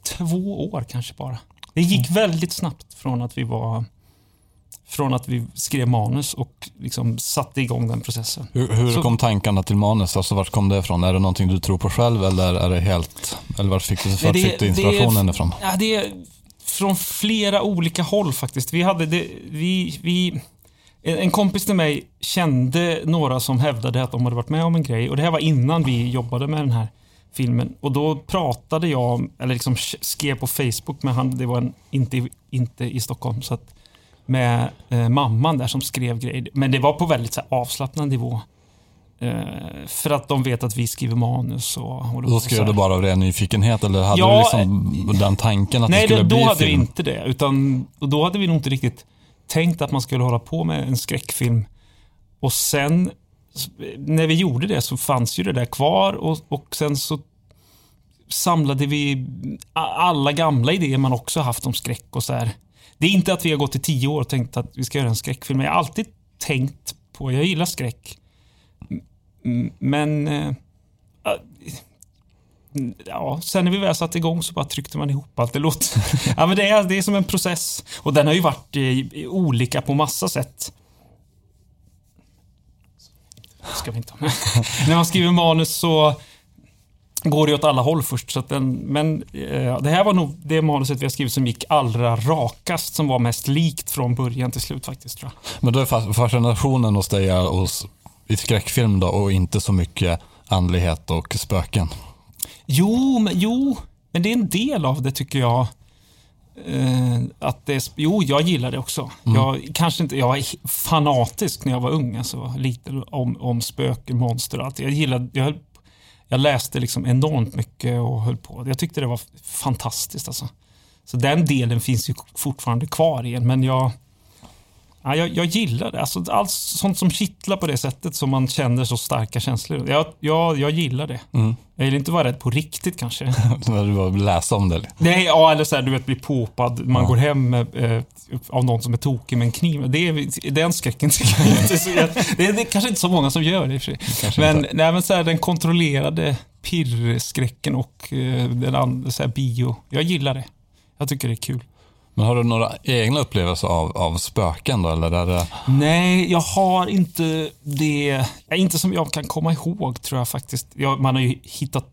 Två år kanske bara. Det gick väldigt snabbt från att vi var... Från att vi skrev manus och liksom satte igång den processen. Hur, hur Så- kom tankarna till manus? Alltså vart kom det ifrån? Är det någonting du tror på själv eller är det helt... Eller vart fick du, vart det- fick du det inspirationen ifrån? Ja, det är från flera olika håll faktiskt. Vi hade det, vi, vi, en kompis till mig kände några som hävdade att de hade varit med om en grej och det här var innan vi jobbade med den här filmen. Och då pratade jag, eller liksom skrev på Facebook med han, det var en, inte, inte i Stockholm, så att med eh, mamman där som skrev grejer. Men det var på väldigt så här, avslappnad nivå. Eh, för att de vet att vi skriver manus och på Då så skrev här. du bara av ren nyfikenhet eller hade Ja, du liksom den tanken att Nej, det skulle då bli hade vi film? inte det. Utan, och då hade vi nog inte riktigt tänkt att man skulle hålla på med en skräckfilm. Och sen när vi gjorde det så fanns ju det där kvar och, och sen så samlade vi alla gamla idéer man också haft om skräck och så här. Det är inte att vi har gått i tio år och tänkt att vi ska göra en skräckfilm. Jag har alltid tänkt på, jag gillar skräck. Men eh, Ja, sen när vi väl satte igång så bara tryckte man ihop allt. Det låter... ja, men det, är, det är som en process. Och den har ju varit eh, olika på massa sätt. Ska vi inte ha med. När man skriver manus så går det åt alla håll först. Så den, men eh, det här var nog det manuset vi har skrivit som gick allra rakast, som var mest likt från början till slut faktiskt. tror jag. Men då är fas- fascinationen hos dig är hos, i skräckfilm då och inte så mycket andlighet och spöken? Jo, men, jo, men det är en del av det tycker jag. Eh, att det jo, jag gillar det också. Mm. Jag, kanske inte, jag var fanatisk när jag var ung, alltså, lite om, om spöken, monster och allt. Jag, gillade, jag, jag läste liksom enormt mycket och höll på. Jag tyckte det var fantastiskt. Alltså. Så den delen finns ju fortfarande kvar i en, men jag... Ja, jag, jag gillar det. Alltså, allt sånt som kittlar på det sättet som man känner så starka känslor. Jag, jag, jag gillar det. Mm. Jag vill inte vara rädd på riktigt kanske. När du bara läsa om det. Nej, ja, eller så här, du vet, bli påpad. Man går hem med, eh, av någon som är tokig med en kniv. Det är, den skräcken tycker jag inte så, det, är, det är kanske inte så många som gör det i och för sig. Men, nej, men så här, den kontrollerade pirrskräcken och eh, den andra, så här, bio. Jag gillar det. Jag tycker det är kul. Men har du några egna upplevelser av, av spöken då? Eller är det... Nej, jag har inte det. Inte som jag kan komma ihåg tror jag faktiskt. Jag, man har ju hittat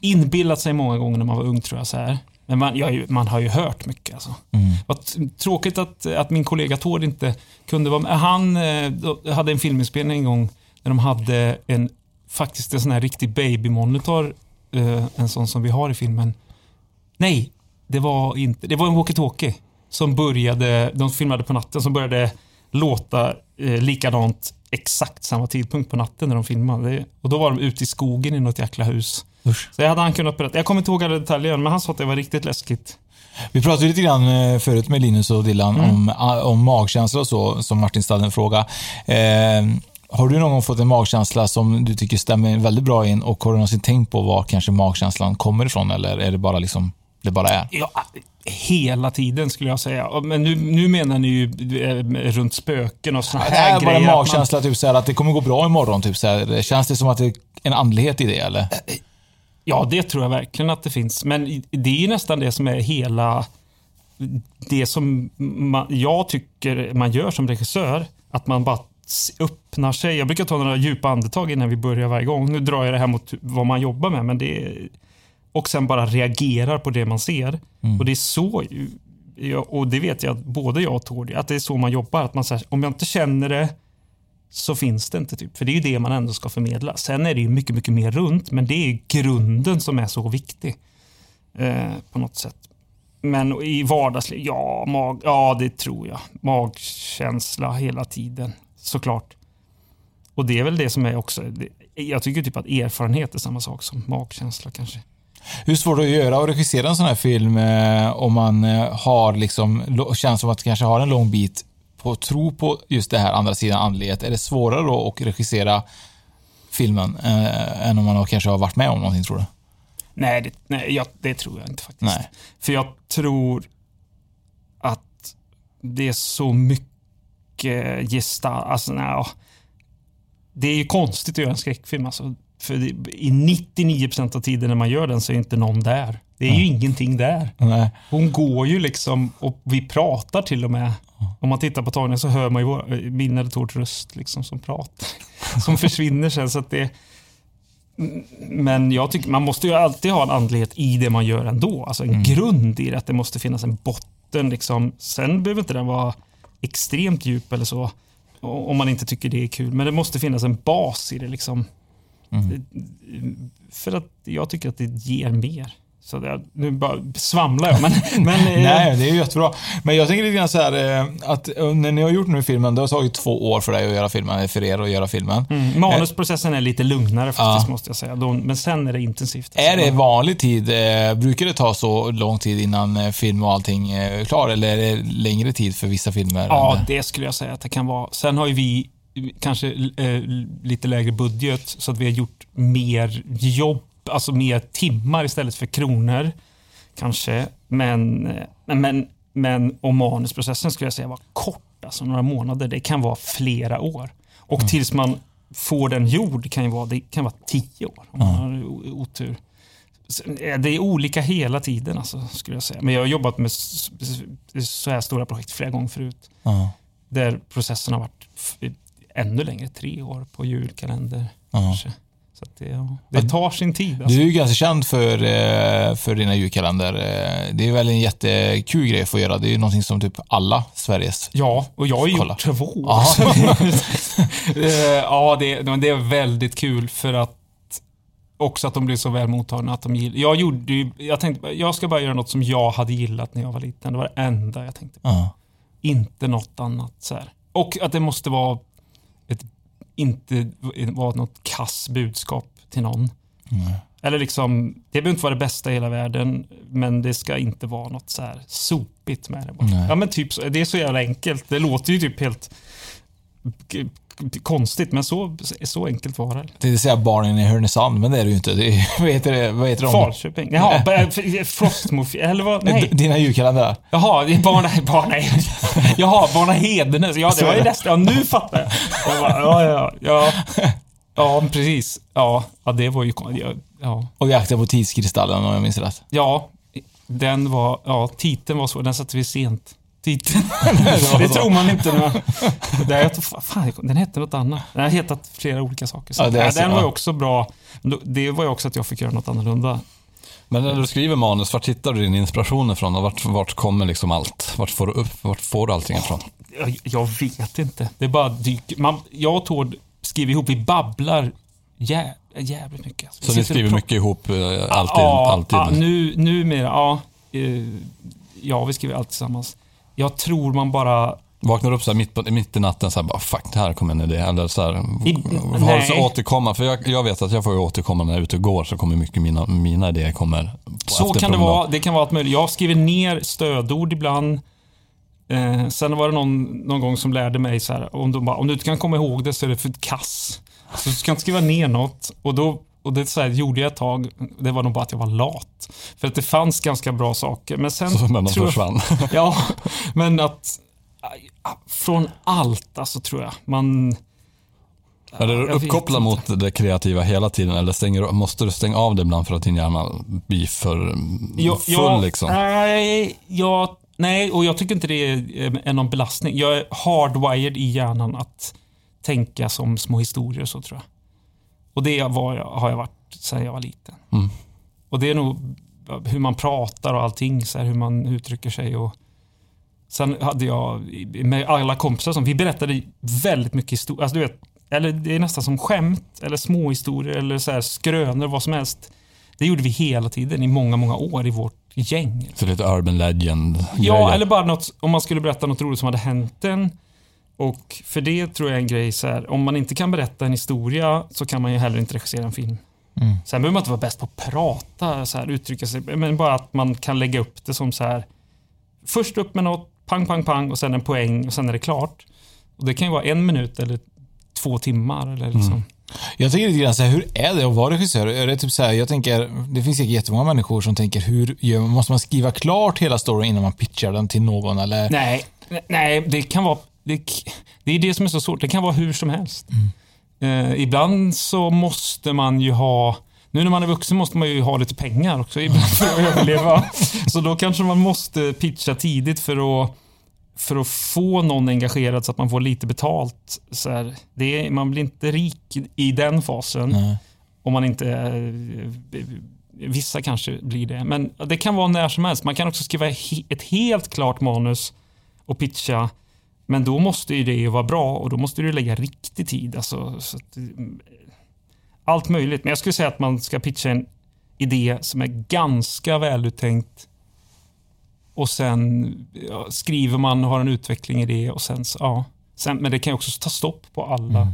inbillat sig många gånger när man var ung tror jag. så här. Men man, jag, man har ju hört mycket. Alltså. Mm. Vad tråkigt att, att min kollega Tord inte kunde vara med. Han eh, hade en filminspelning en gång där de hade en, faktiskt en sån här riktig babymonitor. Eh, en sån som vi har i filmen. Nej, det var inte. Det var en walkie-talkie som började, de filmade på natten, som började låta eh, likadant exakt samma tidpunkt på natten när de filmade. Och då var de ute i skogen i något jäkla hus. Usch. Så jag hade han kunnat berätta. Jag kommer inte ihåg alla detaljer, men han sa att det var riktigt läskigt. Vi pratade lite grann eh, förut med Linus och Dylan Mm. om, ah, om magkänsla och så, som Martin ställde en fråga. Eh, har du någon gång fått en magkänsla som du tycker stämmer väldigt bra in och har du någonsin tänkt på var kanske magkänslan kommer ifrån eller är det bara liksom, det bara är? Ja, hela tiden skulle jag säga. Men nu, nu menar ni ju eh, runt spöken och Det här är bara grejer. att man- magkänsla, typ så här, att det kommer gå bra imorgon. Typ så här. Känns det som att det är en andlighet i det eller? Ja, det tror jag verkligen att det finns. Men det är ju nästan det som är hela... Det som man, jag tycker man gör som regissör. Att man bara öppnar sig. Jag brukar ta några djupa andetag innan vi börjar varje gång. Nu drar jag det här mot vad man jobbar med. Men det är, och sen bara reagerar på det man ser. Mm. Och det är så... Och det vet jag att både jag och Tord, att det är så man jobbar. Att man säger, om jag inte känner det så finns det inte. Typ. För det är ju det man ändå ska förmedla. Sen är det ju mycket, mycket mer runt, men det är grunden som är så viktig. Eh, på något sätt. Men i vardagslivet, ja, mag, ja, det tror jag. Magkänsla hela tiden, såklart. Och det är väl det som är också, det, jag tycker typ att erfarenhet är samma sak som magkänsla kanske. Hur svårt att göra och regissera en sån här film eh, om man eh, har liksom, känns som att kanske har en lång bit på tro på just det här andra sidan andlighet. Är det svårare då att regissera filmen eh, än om man har, kanske har varit med om någonting tror du? Nej, det, nej jag, det tror jag inte faktiskt. Nej. För jag tror att det är så mycket gestalt... Alltså, nej, det är ju konstigt att göra en skräckfilm. Alltså. För I 99% av tiden när man gör den så är inte någon där. Det är ju ingenting där. Nej. Hon går ju liksom och vi pratar till och med. Om man tittar på tagningen så hör man ju vår- min eller Tords röst liksom som pratar. Som försvinner sen. Så att det, men jag tycker man måste ju alltid ha en andlighet i det man gör ändå. Alltså en grund i det, att det måste finnas en botten. Liksom. Sen behöver inte den vara extremt djup eller så. Om man inte tycker det är kul. Men det måste finnas en bas i det. Liksom. För att jag tycker att det ger mer. Så det, nu bara svamlar jag. Men, men, eh, Nej, det är jättebra. Men jag tänker lite grann så här, eh, att eh, när ni har gjort nu filmen, det har tagit två år för dig att göra filmen, för er att göra filmen. Mm, manusprocessen är lite lugnare faktiskt, Ja. måste jag säga. Men sen är det intensivt. Är det vanlig tid? Brukar det ta så lång tid innan film och allting är klar? Eller är det längre tid för vissa filmer? Ja, det skulle jag säga att det kan vara. Sen har ju vi kanske eh, lite lägre budget så att vi har gjort mer jobb, alltså mer timmar istället för kronor. Kanske. Men, eh, men, men, och manusprocessen skulle jag säga var kort, alltså några månader. Det kan vara flera år. Och tills man får den gjord kan ju vara, det kan vara tio år om man har otur. Eh, Det är olika hela tiden alltså, skulle jag säga. Men jag har jobbat med så här stora projekt flera gånger förut. Ja. Där processen har varit ännu längre, tre år på julkalender. Ja. Så det, det tar sin tid. Du Alltså. är ju ganska känd för, eh, för dina julkalender. Eh, Det är väl en jättekul grej att få göra. Det är ju någonting som typ alla Sveriges Ja, och jag har gjort två. Ja. Så det- Eh, ja, det, men det är väldigt kul för att också att de blir så väl mottagna. Att de gill, jag, gjorde ju, jag tänkte jag ska bara göra något som jag hade gillat när jag var liten. Det var det enda jag tänkte på. Ja. Inte något annat. Så här. Och att det måste vara inte vara något kass budskap till någon. Eller liksom, det behöver inte vara det bästa i hela världen, men det ska inte vara något så här sopigt med det. bara. Ja, men typ, det är så jävla enkelt. Det låter ju typ helt konstigt, men så, så enkelt var det. Jag tänkte säga barnen i Härnösand, men det är det ju inte. Det är, vad heter det? Vad heter de? Falköping. Jaha, Frostmofil, eller vad? Nej. Dina julkalendrar. Jaha, det barna, barna, jaha, barna Hedenäs. Ja, det var ju det. nästan, ja nu fattar jag. jag bara, ja, ja, ja. Ja, precis. Ja, ja det var ju... Ja. Och jakten på tidskristallen om jag minns rätt. Ja, den var, ja, titeln var så, den satte vi sent. Titeln. det tror man inte när. Det är, fan, den hette något annat. Den har hetat flera olika saker. Så. Ja, det är den var ju också bra. Det var ju också att jag fick göra något annorlunda. Men när du skriver manus, vart hittar du din inspiration ifrån? Och vart, vart kommer liksom allt? Vart får du upp, vart får du allting ifrån? Jag, jag vet inte. Det är bara dyker. Man, jag och Tord skriver ihop, vi babblar jä, jävligt mycket. Vi Så ni skriver mycket ihop, eh, alltid? Ja, alltid. ja nu, numera, ja. Eh, Ja, vi skriver allt tillsammans. Jag tror man bara... Vaknar upp så mitt, på, mitt i natten så här, bara fuck, det här kommer en idé. Eller så här, I- har så återkomma? För jag, jag vet att jag får ju återkomma när jag är ute och går, så kommer mycket mina, mina idéer kommer Så kan det vara. Det kan vara allt möjligt. Jag skriver ner stödord ibland. Eh, sen var det någon, någon gång som lärde mig så här, om, de bara, om du inte kan komma ihåg det så är det för kass. Så du ska inte skriva ner något. Och, då, och det så här, gjorde jag ett tag. Det var nog bara att jag var lat. För att det fanns ganska bra saker. Men sen... Så, men de tror jag- försvann. ja, men att... Från allt, alltså tror jag. Man... Är du Jag uppkopplad mot det kreativa hela tiden eller stänger, måste du stänga av det ibland för att din hjärna blir för Ja, full ja, liksom? Nej, jag, nej, och jag tycker inte det är, är någon belastning. Jag är hardwired i hjärnan att tänka som små historier så tror jag. Och det var, har jag varit sedan jag var liten. Mm. Och det är nog hur man pratar och allting, så här, hur man uttrycker sig. Och sen hade jag med alla kompisar som vi berättade väldigt mycket historier. Alltså, du vet, eller det är nästan som skämt eller små historier eller så här skrönor, vad som helst. Det gjorde vi hela tiden i många, många år i vårt gäng. Så lite urban legend Ja, eller bara något, om man skulle berätta något roligt som hade hänt en. Och för det tror jag är en grej så här, om man inte kan berätta en historia så kan man ju heller inte regissera en film. Mm. Sen behöver man inte vara bäst på att prata, så här, uttrycka sig, men bara att man kan lägga upp det som så här. Först upp med något, pang, pang, pang och sen en poäng och sen är det klart. Och Det kan ju vara en minut eller två timmar. Eller liksom. Mm. Jag tänker lite grann så här, hur är det att vara regissör? Är det typ så här, jag tänker, det finns säkert jättemånga människor som tänker, hur gör, måste man skriva klart hela storyn innan man pitchar den till någon? Eller? Nej, nej, det kan vara... Det, det är det som är så svårt. Det kan vara hur som helst. Eh, ibland så måste man ju ha... Nu när man är vuxen måste man ju ha lite pengar också ibland för att överleva. Så då kanske man måste pitcha tidigt för att, för att få någon engagerad så att man får lite betalt. Så här, det är, man blir inte rik i den fasen. Nej. Om man inte... eh, Vissa kanske blir det. Men det kan vara när som helst. Man kan också skriva ett helt klart manus och pitcha. Men då måste ju det ju vara bra och då måste du lägga riktig tid. Alltså, så att, mm, allt möjligt. Men jag skulle säga att man ska pitcha en idé som är ganska väluttänkt. Och sen ja, skriver man och har en utveckling i det. Och sen, så- ja. sen, men det kan ju också ta stopp på alla.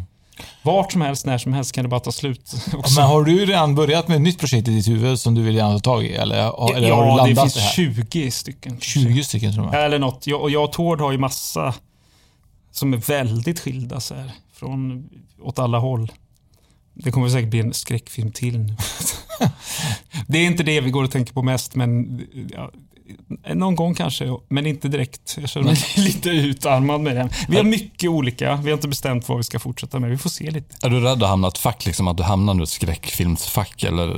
Vart som helst, när som helst kan det bara ta slut. också. Men har du redan börjat med ett nytt projekt i ditt huvud som du vill gärna ta tag i? Eller, har- eller ja, har du landat det finns det här? 20 stycken. 20 stycken tror jag. Eller något. Jag, och jag och Tord har ju massa som är väldigt skilda så här, från åt alla håll. Det kommer säkert bli en skräckfilm till nu. det är inte det vi går och tänker på mest, men ja, någon gång kanske, men inte direkt. Jag känner mig lite utarmad med det. Vi har mycket olika. Vi har inte bestämt vad vi ska fortsätta med. Vi får se lite. Är du rädd att hamna i ett fack, liksom, att du hamnar i ett skräckfilmsfack? Eller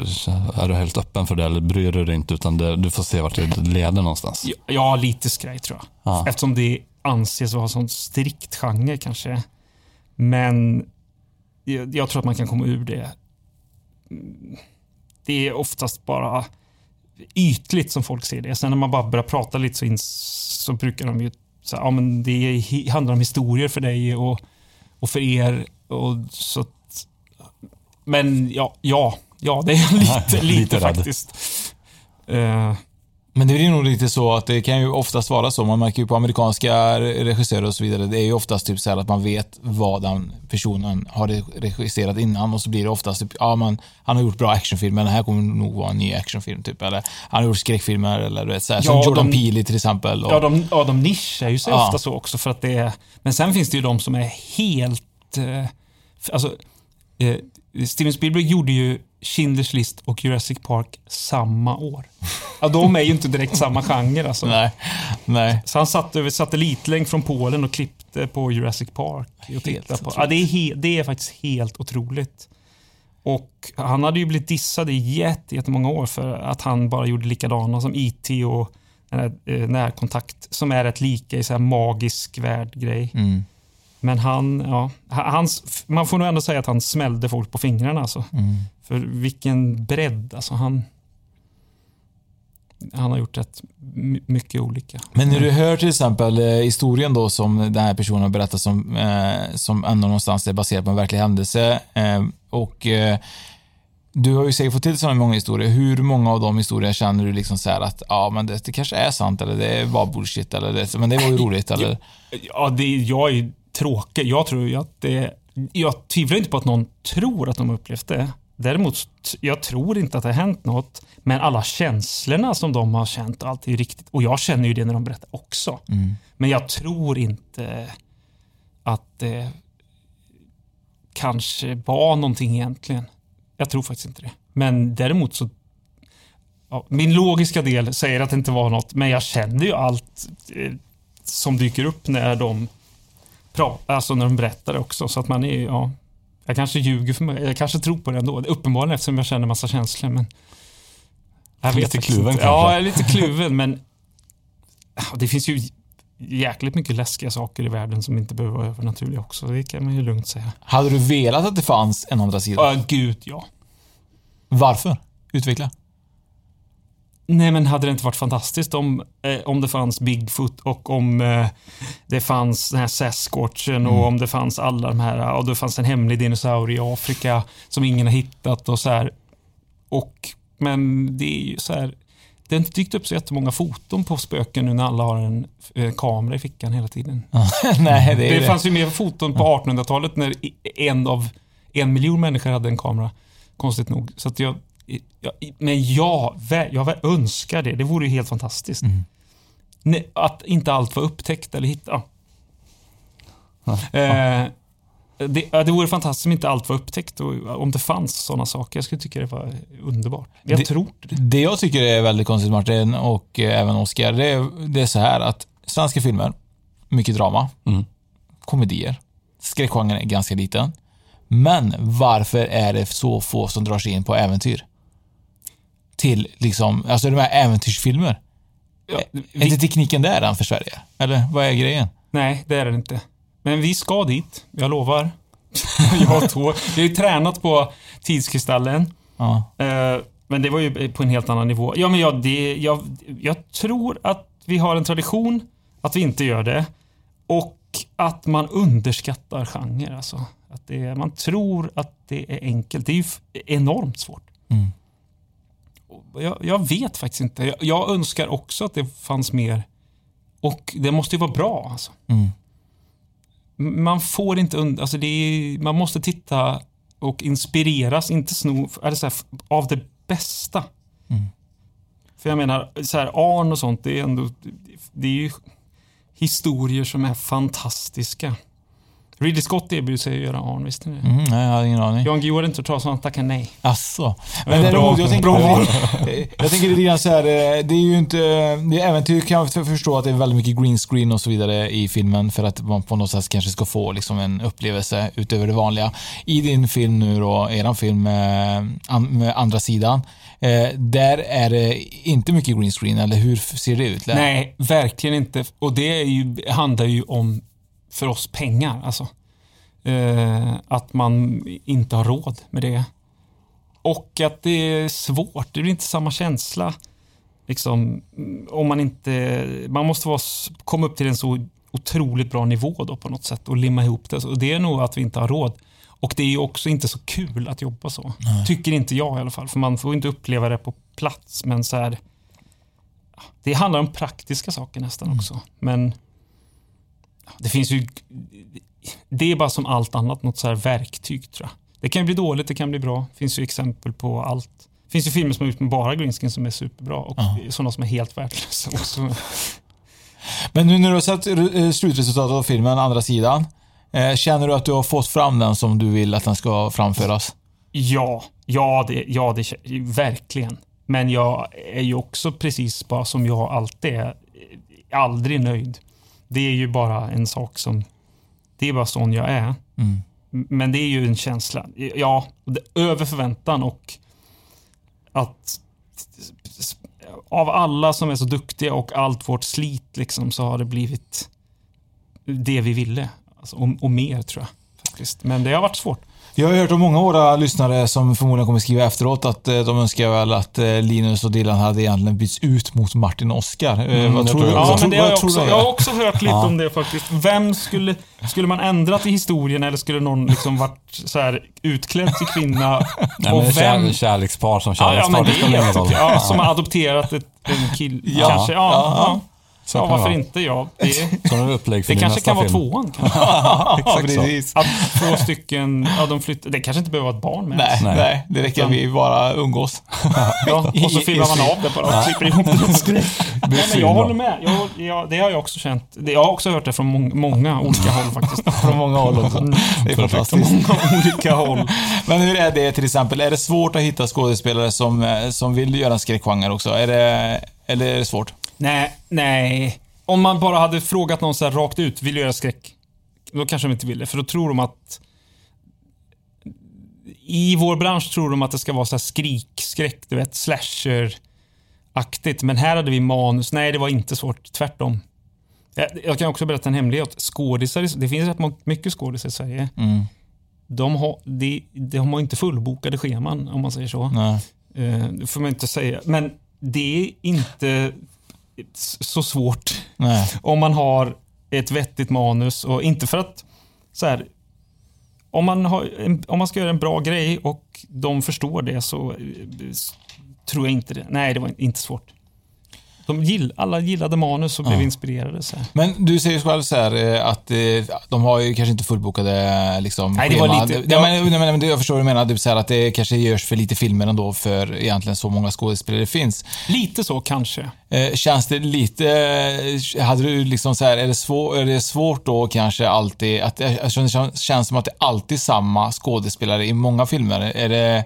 är du helt öppen för det? Eller bryr du dig inte, utan det, du får se vart det leder någonstans? Ja, ja lite skraj tror jag. Ja. Eftersom det anses vara sån strikt genre kanske. Men jag, jag tror att man kan komma ur det. Det är oftast bara ytligt som folk ser det. Sen när man bara börjar prata lite så, in, så brukar de ju säga ja men det handlar om historier för dig och, och för er. Och så att, men ja, ja, ja, det är lite, lite, Lite faktiskt. Eh, Men det är nog lite så att det kan ju oftast vara så. Man märker ju på amerikanska regissörer och så vidare. Det är ju oftast typ så här att man vet vad den personen har regisserat innan och så blir det oftast typ, ja man, han har gjort bra actionfilmer, den här kommer nog vara en ny actionfilm typ. Eller han har gjort skräckfilmer eller du vet så här, Som Jordan de, Peele till exempel. Och, ja, de, ja, de nischar ju sig ja. ofta så också för att det är, men sen finns det ju de som är helt, eh, alltså, eh, Steven Spielberg gjorde ju Schindler's List och Jurassic Park samma år. Ja, de är ju inte direkt samma genre alltså. Nej. Nej. Så han satt över satellitlänk från Polen och klippte på Jurassic Park. Och tittade på. Ja, det, är det är faktiskt helt otroligt. Och han hade ju blivit dissad i jättemånga år för att han bara gjorde likadana som E.T. och eh, närkontakt som är rätt lika i så här magisk värld-grej. Mm. Men han, ja, hans, man får nog ändå säga att han smällde folk på fingrarna. Alltså. Mm. För vilken bredd. Alltså han, han har gjort rätt mycket olika. Men när du hör till exempel eh, historien då som den här personen berättar som, eh, som ändå någonstans är baserad på en verklig händelse eh, och eh, du har ju säkert fått till så många historier. Hur många av de historierna känner du liksom så att ja, men det, det kanske är sant eller det var bullshit eller det, men det var ju roligt eller? Ja, det, jag är tråkig. Jag tror att det... Jag tvivlar inte på att någon tror att de upplevt det. Däremot, jag tror inte att det har hänt något. Men alla känslorna som de har känt, allt är riktigt. Och jag känner ju det när de berättar också. Mm. Men jag tror inte att det kanske var någonting egentligen. Jag tror faktiskt inte det. Men däremot så ja, min logiska del säger att det inte var något, men jag känner ju allt eh, som dyker upp när de alltså när de berättar det också. Så att man är, ja, jag kanske ljuger för mig. Jag kanske tror på det ändå. Uppenbarligen eftersom jag känner massa känslor. Men jag vet lite kluven kanske? Ja, jag är lite kluven. men det finns ju jäkligt mycket läskiga saker i världen som inte behöver vara övernaturliga också. Det kan man ju lugnt säga. Hade du velat att det fanns en andra sida? Ja, gud ja. Varför? Utveckla. Nej, men hade det inte varit fantastiskt om, eh, om det fanns Bigfoot och om eh, det fanns den här Sasquatchen mm. och om det fanns alla de här, och det fanns en hemlig dinosaurie i Afrika som ingen har hittat och så här. Och, men det är ju så här, det har inte dykt upp så jättemånga foton på spöken nu när alla har en, en kamera i fickan hela tiden. Nej, det, det, det fanns ju mer foton på 1800-talet när en av en miljon människor hade en kamera. Konstigt nog. Så jag, Ja, men jag, jag önskar det. Det vore ju helt fantastiskt. Mm. Att inte allt var upptäckt eller hittat. Ja. Eh, det, det vore fantastiskt om inte allt var upptäckt och om det fanns sådana saker. Jag skulle tycka det var underbart. Jag det, tror det. Det jag tycker är väldigt konstigt Martin och eh, även Oskar, det, är, det är så här att svenska filmer, mycket drama, mm. komedier, skräckgenren är ganska liten. Men varför är det så få som drar sig in på äventyr? Till liksom, alltså de här äventyrsfilmer. Ja, vi... Är inte tekniken där än för Sverige? Eller vad är grejen? Nej, det är den inte. Men vi ska dit, jag lovar. jag har två. Jag har ju tränat på Tidskristallen. Ja. Eh, men det var ju på en helt annan nivå. Ja, men jag, det, jag, jag tror att vi har en tradition att vi inte gör det. Och att man underskattar genre. Alltså. Att det, man tror att det är enkelt. Det är ju enormt svårt. Mm jag, jag, vet faktiskt inte. Jag, jag, önskar också att det fanns mer. Och det måste ju vara bra. Alltså. Mm. Man får inte und alltså är, Man måste titta och inspireras, inte sno eller så här, av det bästa. Mm. För jag menar, så här, Arn och sånt, det är ändå det är ju historier som är fantastiska. Ridley Scott erbjuder sig att göra Arn, visste ni? Mm, nej, jag hade ingen aning. Jan Guillou hade inte hört talas om han tackade nej. Asså. Men det är bra, jag, tänker, bra. jag tänker lite grann så här, eh, det är ju inte... Det är äventyr kan jag förstå att det är väldigt mycket green screen och så vidare i filmen för att man på något sätt kanske ska få liksom en upplevelse utöver det vanliga. I din film nu då, eran film med, med andra sidan, eh, där är det inte mycket green screen, eller hur ser det ut? Nej, verkligen inte. Och det är ju, handlar ju om för oss pengar. Alltså. Eh, att man inte har råd med det. Och att det är svårt. Det blir inte samma känsla. Liksom, om man inte... Man måste vara, komma upp till en så otroligt bra nivå då på något sätt och limma ihop det. Och det är nog att vi inte har råd. Och det är också inte så kul att jobba så. Nej. Tycker inte jag i alla fall. För man får inte uppleva det på plats. Men så här, det handlar om praktiska saker nästan Mm. också. Men det finns ju... Det är bara som allt annat, något så här verktyg tror jag. Det kan bli dåligt, det kan bli bra. Det finns ju exempel på allt. Det finns ju filmer som är ut med bara greenskin som är superbra och Ja. sådana som är helt värdelösa också. Men nu när du har sett eh, slutresultatet av filmen, andra sidan. eh, Känner du att du har fått fram den som du vill att den ska framföras? Ja, ja, det, ja det, verkligen. Men jag är ju också precis bara som jag alltid är, aldrig nöjd. Det är ju bara en sak som, det är bara sån jag är. Mm. Men det är ju en känsla, ja, över förväntan och att av alla som är så duktiga och allt vårt slit liksom så har det blivit det vi ville. Alltså, och, och mer tror jag. faktiskt. Men det har varit svårt. Jag har hört av många av våra lyssnare som förmodligen kommer skriva efteråt att eh, de önskar väl att eh, Linus och Dylan hade egentligen bytts ut mot Martin och Oscar. Eh, Mm, vad jag tror du? Ja, men det har jag, också, jag har också hört lite Ja. om det faktiskt. Vem skulle, skulle man ändrat i historien eller skulle någon liksom varit så här utklädd till kvinna? Nej, och men vem? kär, kärlekspar som Ja, ja, kärlekspar, men det det ingen roll. ja, som har adopterat ett, en kille. Ja, kanske. Ja, ja, ja. Så ja varför vara. inte? Ja, det, Som upplägg för det kanske kan vara film. tvåan. Kanske. Exakt så. Precis. Att två stycken, ja, de flyttar, det kanske inte behöver vara ett barn med. Nej, nej, det räcker att vi bara umgås. Ja, och så filmar man av det bara och Ja. klipper ihop det. Nej, men jag håller med. Jag, jag, det har jag också känt. Det, jag har också hört det från många, många olika håll faktiskt. Från många håll också. Mm. Det är Från fantastiskt. många olika håll. Men hur är det till exempel? Är det svårt att hitta skådespelare som, eh, som vill göra en skräckgenre också? Är det, eller är det svårt? Nej, nej. Om man bara hade frågat någon så här rakt ut, vill du göra skräck? Då kanske de inte vill det, för då tror de att i vår bransch tror de att det ska vara så här skrik-skräck, du vet, slasher-aktigt. Men här hade vi manus. Nej, det var inte svårt. Tvärtom. Jag, jag kan också berätta en hemlighet. Skådisar, det finns rätt mycket skådisar i Sverige. Mm. De har, de, de har inte fullbokade scheman, om man säger så. Nej. Eh, Det får man inte säga. Men det är inte så svårt Nej. om man har ett vettigt manus. Och inte för att så här, om man, har om man ska göra en bra grej och de förstår det så eh, tror jag inte det. Nej, det var inte svårt. De gill, alla gillade manus och blev Ja. inspirerade. Så. Men du säger ju själv så här eh, att eh, de har ju kanske inte fullbokade eh, liksom, Nej, det var schema. lite- Ja, men, nej, men, jag förstår vad du menar. Du säger att det kanske görs för lite filmer ändå för egentligen så många skådespelare det finns. Lite så kanske. Känns det lite, hade du liksom så här, är det, svår, är det svårt då kanske alltid, att det känns- det känns som att det är alltid samma skådespelare i många filmer. Är det,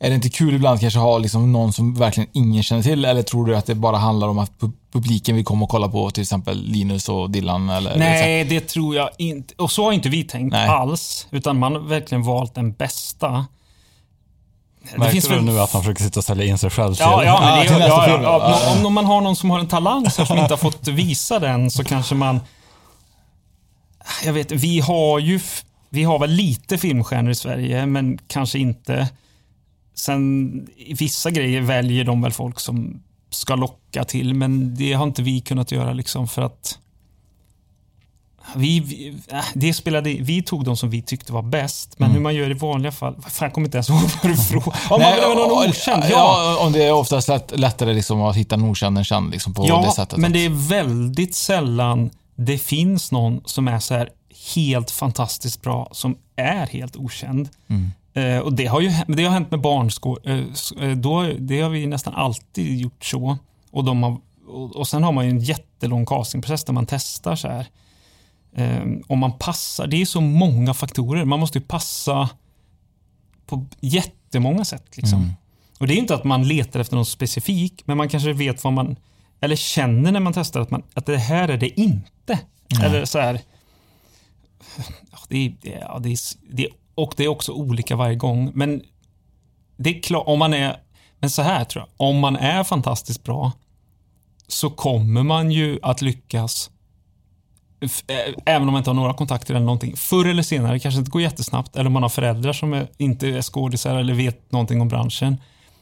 är det inte kul ibland kanske ha liksom någon som verkligen ingen känner till? Eller tror du att det bara handlar om att pu- publiken vill komma och kolla på till exempel Linus och Dylan? Eller, Nej, det tror jag inte. Och så har inte vi tänkt Nej. alls. Utan man har verkligen valt den bästa. Märkte du nu att han försöker sitta och sälja in sig själv? Ja, ja, men det, ja, ja, ja, Ja. om, om man har någon som har en talang som inte har fått visa den så kanske man... Jag vet, vi har ju... Vi har väl lite filmstjärnor i Sverige, men kanske inte. Sen i vissa grejer väljer de väl folk som ska locka till, men det har inte vi kunnat göra liksom för att vi, vi, äh, det spelade, vi tog de som vi tyckte var bäst, men Mm. hur man gör i vanliga fall... Fan, jag kommer inte ens ihåg vad du frågade. Om man vill ha någon okänd? Ja. Ja, om det är oftast lätt, lättare liksom att hitta en okänd än känd liksom på ja, det sättet. men det är väldigt sällan det finns någon som är så här helt fantastiskt bra, som är helt okänd. Mm. Eh, och det har ju det har hänt med barnskå... Eh, eh, då, det har vi nästan alltid gjort så. Och, de har, och, och sen har man ju en jättelång castingprocess där man testar så här. Eh, om man passar. Det är så många faktorer. Man måste ju passa på jättemånga sätt. Liksom. Mm. Och Det är inte att man letar efter något specifik, men man kanske vet vad man... Eller känner när man testar att, man, att det här är det inte. Nej. Eller så här... Det är, det är, det är, och det är också olika varje gång. Men det är klart, om man är... Men så här tror jag. Om man är fantastiskt bra så kommer man ju att lyckas eh, Även om man inte har några kontakter eller någonting. Förr eller senare, det kanske inte går jättesnabbt, eller om man har föräldrar som är, inte är skådisar eller vet någonting om branschen.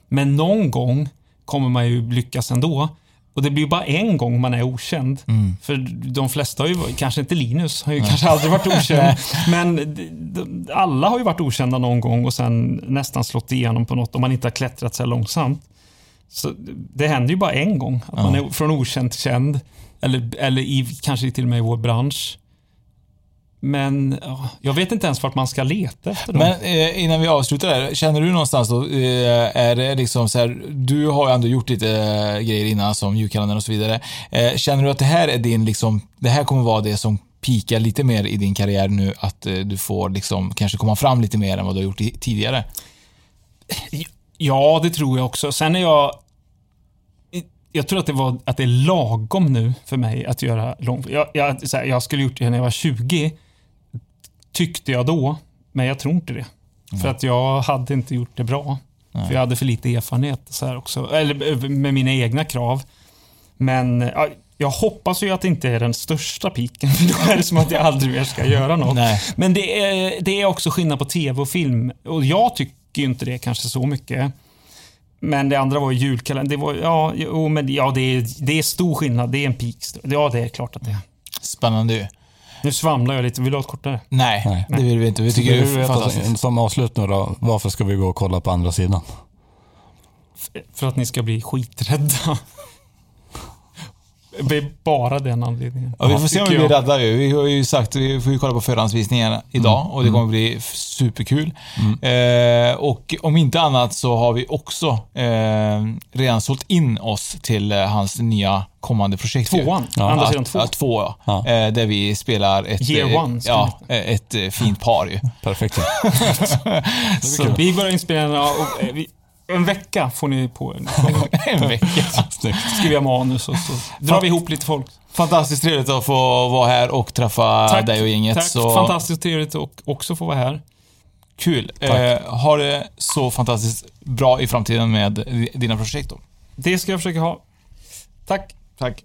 Men någon gång kommer man ju lyckas ändå. Och det blir bara en gång man är okänd. Mm. För de flesta har ju, kanske inte Linus, har ju Nej. kanske aldrig varit okänd. men alla har ju varit okända någon gång och sen nästan slått igenom på något om man inte har klättrat så här långsamt. Så det händer ju bara en gång, att man Ja. är från okänd till känd. Eller, eller i, kanske till och med i vår bransch. Men ja, jag vet inte ens vart man ska leta efter dem. Men eh, innan vi avslutar där, känner du någonstans då, eh, är det liksom så här, du har ju ändå gjort lite eh, grejer innan som julkalendern och så vidare. Eh, känner du att det här är din liksom, det här kommer vara det som pikar lite mer i din karriär nu, att eh, du får liksom kanske komma fram lite mer än vad du har gjort i, tidigare? Ja, det tror jag också. Sen är jag... Jag tror att det, var, att det är lagom nu för mig att göra lång... Jag, jag, här, jag skulle gjort det när jag var 20, tyckte jag då. Men jag tror inte det. För att jag hade inte gjort det bra. För jag hade för lite erfarenhet så här också. Eller eh, med mina egna krav. Men ja, jag hoppas ju att det inte är den största piken, för då är det som att jag aldrig mer ska göra något. Nej. Men det är, det är också skillnad på tv och film. Och jag tycker ju inte det kanske så mycket. Men det andra var ju julkalendern. Det var, ja, jo, men ja, det, är, det är stor skillnad. Det är en peak. Ja, det är klart att det är. Spännande ju. Nu svamlar jag lite. Vill du ha ett kortare? Nej, det vill vi inte. Vi tycker det är fantastiskt. Som avslutning då, varför ska vi gå och kolla på andra sidan? För att ni ska bli skiträdda. Det är bara den anledningen. Ja, vi får se om vi blir rädda ju. Vi har ju sagt, vi får ju kolla på förhandsvisningarna idag Mm. och det kommer bli f- superkul. Eh, och om inte annat så har vi också eh, redan sålt in oss till eh, hans nya kommande projekt. Tvåan? Andra sidan två? Ja, två ja. Eh, där vi spelar ett, Year eh, one, ja, eh, ett fint par ju. Perfekt. Så vi börjar inspelningen och vi, en vecka får ni på er. en vecka. Skriva manus och så drar vi ihop lite folk. Fantastiskt trevligt att få vara här och träffa dig och gänget. Tack. Så Fantastiskt trevligt att också få vara här. Kul. Eh, ha det så fantastiskt bra i framtiden med dina projekt då. Det ska jag försöka ha. Tack. Tack.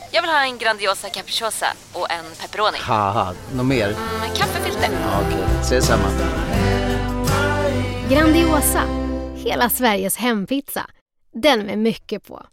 Jag vill ha en Grandiosa capriciosa och en pepperoni. haha, något mer? Med kaffefilter. Ja, Okej, ses samma. Grandiosa, hela Sveriges hempizza. Den med mycket på.